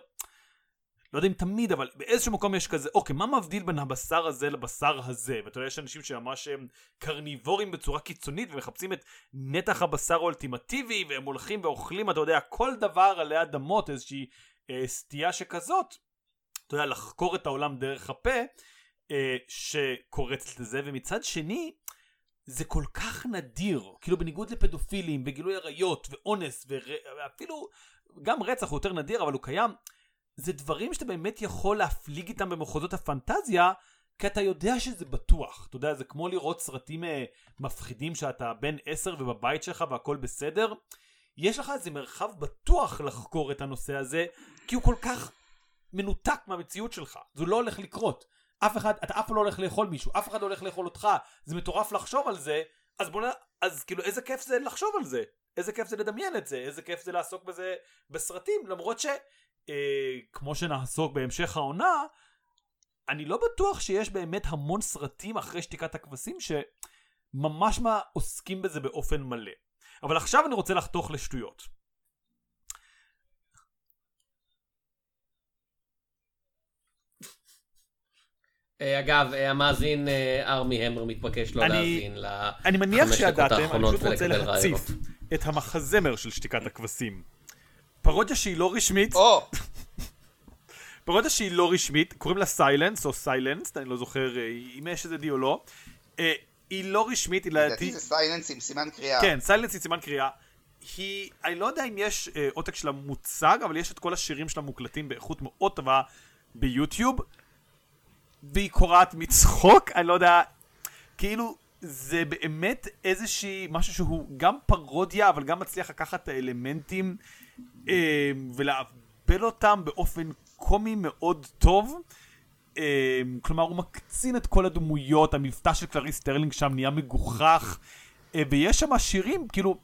לא יודע אם תמיד, אבל באיזשהו מקום יש כזה, אוקיי, מה מבדיל בין הבשר הזה לבשר הזה? ואתה יודע, יש אנשים שממש הם קרניבורים בצורה קיצונית ומחפשים את נתח הבשר האולטימטיבי, והם הולכים ואוכלים, אתה יודע, כל דבר עלי אדמות, איזושהי אה, סטייה שכזאת, אתה יודע, לחקור את העולם דרך הפה, אה, שקורצת לזה, ומצד שני, זה כל כך נדיר, כאילו בניגוד לפדופילים וגילוי עריות ואונס ואפילו גם רצח הוא יותר נדיר אבל הוא קיים, זה דברים שאתה באמת יכול להפליג איתם במחוזות הפנטזיה כי אתה יודע שזה בטוח, אתה יודע זה כמו לראות סרטים אה, מפחידים שאתה בן עשר ובבית שלך והכל בסדר, יש לך איזה מרחב בטוח לחקור את הנושא הזה כי הוא כל כך מנותק מהמציאות שלך, זה לא הולך לקרות. אף אחד, אתה אף פעם לא הולך לאכול מישהו, אף אחד לא הולך לאכול אותך, זה מטורף לחשוב על זה, אז בוא נ... אז כאילו איזה כיף זה לחשוב על זה, איזה כיף זה לדמיין את זה, איזה כיף זה לעסוק בזה בסרטים, למרות ש... אה, כמו שנעסוק בהמשך העונה, אני לא בטוח שיש באמת המון סרטים אחרי שתיקת הכבשים שממש מה עוסקים בזה באופן מלא. אבל עכשיו אני רוצה לחתוך לשטויות. אגב, אה, המאזין אה, ארמי המר מתבקש לא להאזין אני מניח שידעתם, אני פשוט רוצה להציף את המחזמר של שתיקת הכבשים. פרודיה שהיא לא רשמית. פרודיה שהיא לא רשמית, קוראים לה Silence או Silence, אני לא זוכר אם יש איזה the או לא. היא לא רשמית, היא לדעתי... זה Silence עם סימן קריאה. כן, Silence עם סימן קריאה. היא, אני לא יודע אם יש עותק שלה מוצג, אבל יש את כל השירים שלה מוקלטים באיכות מאוד טובה ביוטיוב. והיא קורעת מצחוק, אני לא יודע, כאילו זה באמת איזושהי, משהו שהוא גם פרודיה, אבל גם מצליח לקחת את האלמנטים אה, ולעבל אותם באופן קומי מאוד טוב. אה, כלומר, הוא מקצין את כל הדמויות, המבטא של קלריס סטרלינג שם נהיה מגוחך, אה, ויש שם שירים, כאילו,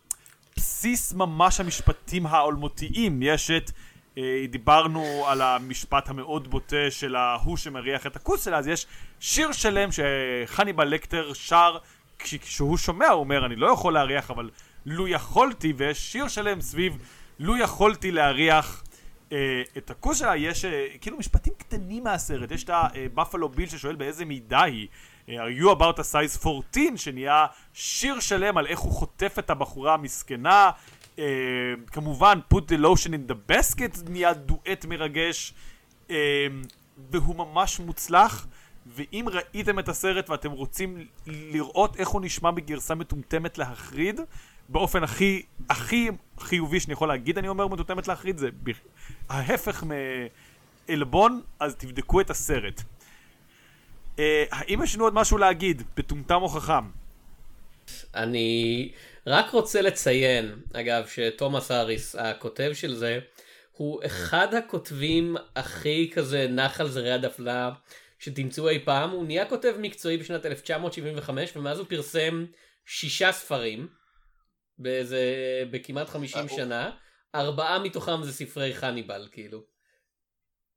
בסיס ממש המשפטים האלמותיים, יש את... אה, דיברנו על המשפט המאוד בוטה של ההוא שמריח את הכוס שלה, אז יש שיר שלם שחניבל לקטר שר כשהוא שומע, הוא אומר, אני לא יכול להריח, אבל לו יכולתי, ויש שיר שלם סביב לו יכולתי להריח אה, את הכוס שלה, יש אה, כאילו משפטים קטנים מהסרט, יש את הבפלו ביל ששואל באיזה מידה היא. אה, are you about a size 14 שנהיה שיר שלם על איך הוא חוטף את הבחורה המסכנה Uh, כמובן, put the lotion in the basket נהיה דואט מרגש. והוא ממש מוצלח. ואם ראיתם את הסרט ואתם רוצים לראות איך הוא נשמע בגרסה מטומטמת להחריד, באופן הכי, הכי חיובי שאני יכול להגיד, אני אומר מטומטמת להחריד, זה ההפך מעלבון, אז תבדקו את הסרט. Uh, האם יש לנו עוד משהו להגיד, מטומטם או חכם? אני רק רוצה לציין, אגב, שתומאס האריס, הכותב של זה, הוא אחד הכותבים הכי כזה נח על זרי הדפנה שתמצאו אי פעם. הוא נהיה כותב מקצועי בשנת 1975, ומאז הוא פרסם שישה ספרים, באיזה, בכמעט 50 אה, שנה. ארבעה מתוכם זה ספרי חניבל, כאילו.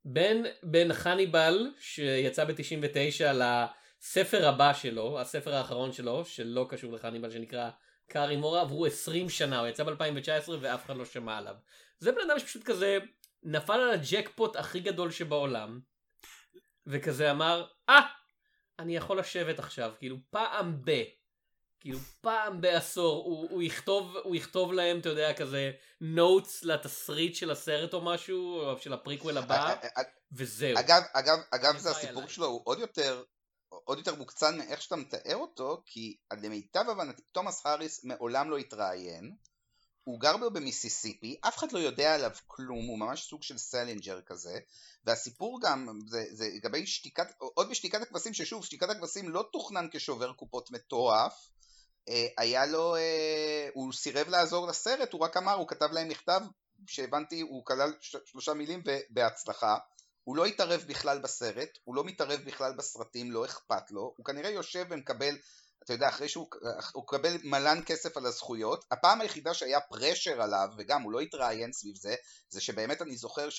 בין, בין חניבל, שיצא ב-99, לספר הבא שלו, הספר האחרון שלו, שלא קשור לחניבל, שנקרא Cari Mora, עברו 20 שנה, הוא יצא ב-2019 ואף אחד לא שמע עליו. זה בן אדם שפשוט כזה נפל על הג'קפוט הכי גדול שבעולם, וכזה אמר, אה, אני יכול לשבת עכשיו, כאילו פעם ב... כאילו פעם בעשור הוא, הוא, יכתוב, הוא יכתוב להם, אתה יודע, כזה notes לתסריט של הסרט או משהו, או של הפריקוול הבא, וזהו. אגב, אגב, אגב זה הסיפור שלו הוא עוד יותר, עוד יותר מוקצן מאיך שאתה מתאר אותו, כי למיטב הבנתי, תומאס האריס מעולם לא התראיין, הוא גר בו במיסיסיפי, אף אחד לא יודע עליו כלום, הוא ממש סוג של סלינג'ר כזה, והסיפור גם, זה, זה לגבי שתיקת, עוד בשתיקת הכבשים, ששוב, שתיקת הכבשים לא תוכנן כשובר קופות מטורף, אה, היה לו, אה, הוא סירב לעזור לסרט, הוא רק אמר, הוא כתב להם מכתב, שהבנתי, הוא כלל שלושה מילים ובהצלחה, הוא לא התערב בכלל בסרט, הוא לא מתערב בכלל בסרטים, לא אכפת לו, הוא כנראה יושב ומקבל אתה יודע, אחרי שהוא מקבל מלן כסף על הזכויות, הפעם היחידה שהיה פרשר עליו, וגם הוא לא התראיין סביב זה, זה שבאמת אני זוכר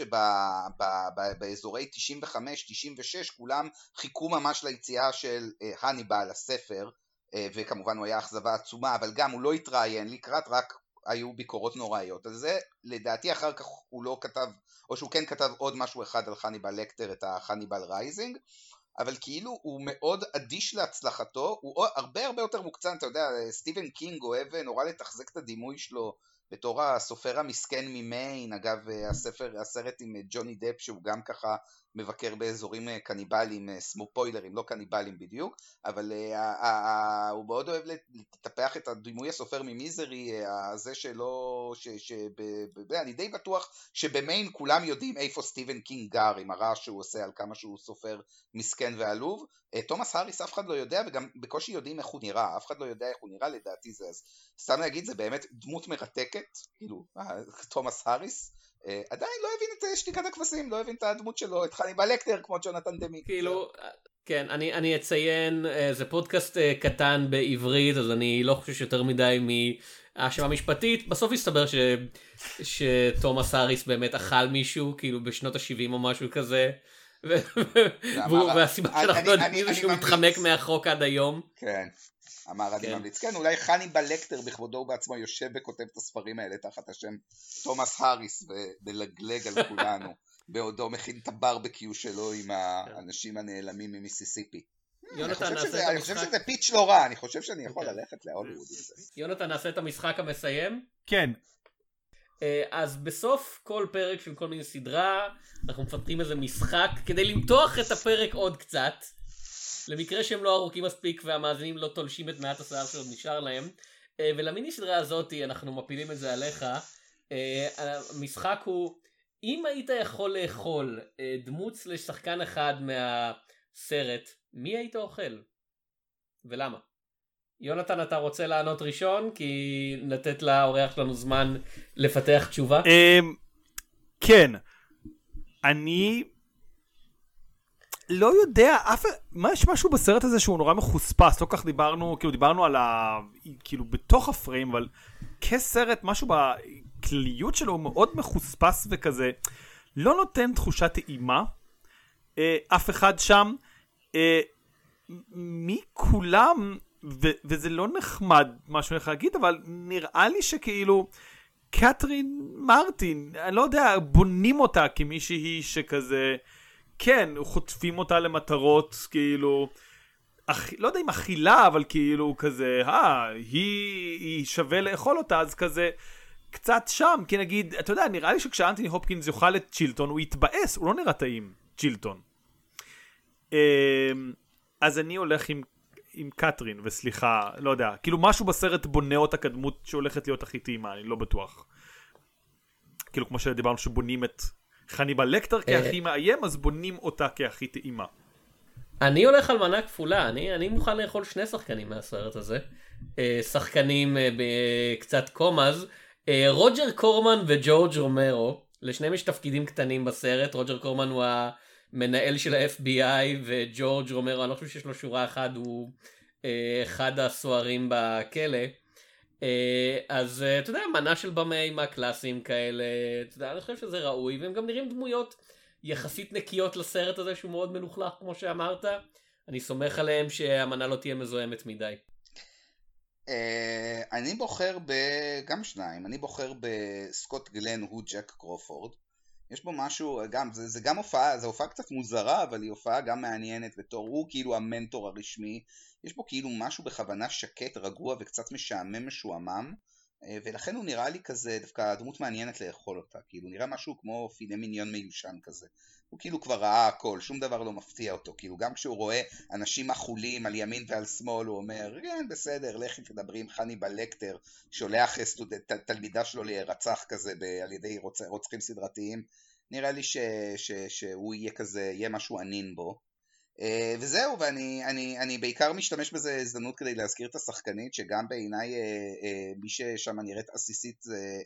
שבאזורי 95-96 כולם חיכו ממש ליציאה של הניבל, אה, הספר, אה, וכמובן הוא היה אכזבה עצומה, אבל גם הוא לא התראיין לקראת, רק היו ביקורות נוראיות. על זה לדעתי אחר כך הוא לא כתב, או שהוא כן כתב עוד משהו אחד על חניבל לקטר, את ה Hannibal Rising. אבל כאילו הוא מאוד אדיש להצלחתו, הוא הרבה הרבה יותר מוקצן, אתה יודע, סטיבן קינג אוהב נורא לתחזק את הדימוי שלו בתור הסופר המסכן ממיין, אגב הספר, הסרט עם ג'וני דפ שהוא גם ככה מבקר באזורים אה, קניבליים, אה, ספוילרים, לא קניבליים בדיוק, אבל אה, הוא מאוד אוהב לטפח את הדימוי הסופר ממיזרי, הזה שלא, אני די בטוח שבמיין כולם יודעים איפה סטיבן קינג גר עם הרעש שהוא עושה על כמה שהוא סופר מסכן ועלוב. תומאס האריס אף אחד לא יודע וגם בקושי יודעים איך הוא נראה, אף אחד לא יודע איך הוא נראה לדעתי זה, אז סתם להגיד זה באמת דמות מרתקת, כאילו, תומאס האריס. אה, עדיין לא הבין את אה, שתיקת הכבשים, לא הבין את הדמות שלו, את חניבל לקטר כמו ג'ונתן דמי. כאילו, כן, אני, אני אציין, אה, זה פודקאסט קטן בעברית, אז אני לא חושב שיותר מדי מהאשמה משפטית. בסוף הסתבר ש, שתומאס האריס באמת אכל מישהו, כאילו בשנות ה-70 או משהו כזה. והסיבה שאנחנו לא יודעים זה שהוא מתחמק מהחוק עד היום. כן. אמר אני כן. ממליץ. כן, אולי חניבל לקטר בכבודו ובעצמו יושב וכותב את הספרים האלה תחת השם תומאס האריס ומלגלג על כולנו, בעודו מכין את הברבקיו שלו עם האנשים הנעלמים ממיסיסיפי. יונתן נעשה את המשחק. אני חושב שזה פיץ' לא רע, אני חושב שאני יכול כן. ללכת להוליווד עם זה. יונתן נעשה את המשחק המסיים? כן. אה, אז בסוף כל פרק של כל מיני סדרה, אנחנו מפתחים איזה משחק כדי למתוח את הפרק עוד קצת. למקרה שהם לא ארוכים מספיק והמאזינים לא תולשים את מעט השיער שעוד נשאר להם. אה, ולמיני סדרה הזאתי אנחנו מפילים את זה עליך. אה, המשחק הוא אם היית יכול לאכול אה, דמות לשחקן אחד מהסרט מי היית אוכל? ולמה? יונתן אתה רוצה לענות ראשון כי לתת לאורח שלנו זמן לפתח תשובה? אמ, כן. אני לא יודע, אף... מה, יש משהו בסרט הזה שהוא נורא מחוספס, לא כך דיברנו, כאילו דיברנו על ה... כאילו בתוך הפריים, אבל כסרט, משהו בכלליות שלו הוא מאוד מחוספס וכזה, לא נותן תחושת טעימה, אה, אף אחד שם, אה, מכולם, ו- וזה לא נחמד מה שאני הולך להגיד, אבל נראה לי שכאילו... קתרין מרטין, אני לא יודע, בונים אותה כמישהי שכזה כן, חוטפים אותה למטרות, כאילו, אכ... לא יודע אם אכילה, אבל כאילו כזה, אה, היא, היא שווה לאכול אותה, אז כזה, קצת שם, כי נגיד, אתה יודע, נראה לי שכשאנטוני הופקינס יאכל את צ'ילטון, הוא יתבאס, הוא לא נראה טעים. צ'ילטון. אמ, אז אני הולך עם, עם קטרין, וסליחה, לא יודע, כאילו משהו בסרט בונה אותה כדמות שהולכת להיות הכי טעימה, אני לא בטוח. כאילו כמו שדיברנו שבונים את חניבל לקטר אה. כהכי מאיים, אז בונים אותה כהכי טעימה. אני הולך על מנה כפולה, אני, אני מוכן לאכול שני שחקנים מהסרט הזה. אה, שחקנים אה, בקצת קומאז. רוג'ר קורמן וג'ורג' רומרו, לשניהם יש תפקידים קטנים בסרט, רוג'ר קורמן הוא המנהל של ה-FBI וג'ורג' רומרו, אני לא חושב שיש לו שורה אחת, הוא אחד הסוהרים בכלא. אה, אז אה, אתה יודע, מנה של במאי מהקלאסיים כאלה, אתה יודע, אני חושב שזה ראוי, והם גם נראים דמויות יחסית נקיות לסרט הזה שהוא מאוד מלוכלך כמו שאמרת. אני סומך עליהם שהמנה לא תהיה מזוהמת מדי. אה, אני בוחר ב... גם שניים, אני בוחר בסקוט גלן הוא ג'ק קרופורד. יש בו משהו, גם, זה, זה גם הופעה, זו הופעה קצת מוזרה, אבל היא הופעה גם מעניינת בתור, הוא כאילו המנטור הרשמי. יש בו כאילו משהו בכוונה שקט, רגוע וקצת משעמם משועמם. אה, ולכן הוא נראה לי כזה, דווקא דמות מעניינת לאכול אותה, כאילו נראה משהו כמו פילה מיניון מיושן כזה. הוא כאילו כבר ראה הכל, שום דבר לא מפתיע אותו, כאילו גם כשהוא רואה אנשים אכולים על ימין ועל שמאל, הוא אומר, כן, בסדר, לכי תדברי עם חניבל לקטר, שולח אה, סטוד... ת, תלמידה שלו להירצח כזה ב... על ידי רוצ... רוצחים סדרתיים, נראה לי ש... ש... שהוא יהיה כזה, יהיה משהו ענין בו. אה, וזהו, ואני אני, אני בעיקר משתמש בזה הזדמנות כדי להזכיר את השחקנית, שגם בעיניי אה, אה, מי ששם נראית עסיסית זה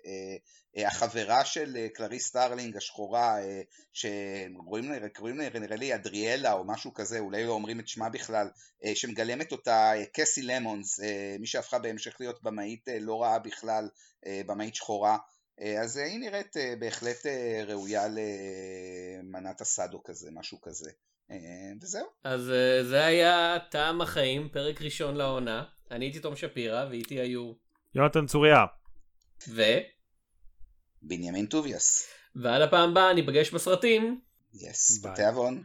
החברה של קלריס סטארלינג השחורה, שקוראים לה, נראה לי אדריאלה או משהו כזה, אולי לא אומרים את שמה בכלל, שמגלמת אותה קסי למונס, מי שהפכה בהמשך להיות במאית לא רעה בכלל, במאית שחורה. אז היא נראית בהחלט ראויה למנת הסאדו כזה, משהו כזה. וזהו. אז אה, זה היה טעם החיים, פרק ראשון לעונה. אני הייתי תום שפירא, ואיתי היו... יונתן צוריה. ו... בנימין טוביאס. ועד הפעם הבאה ניפגש בסרטים. יס, ביי. בתיאבון.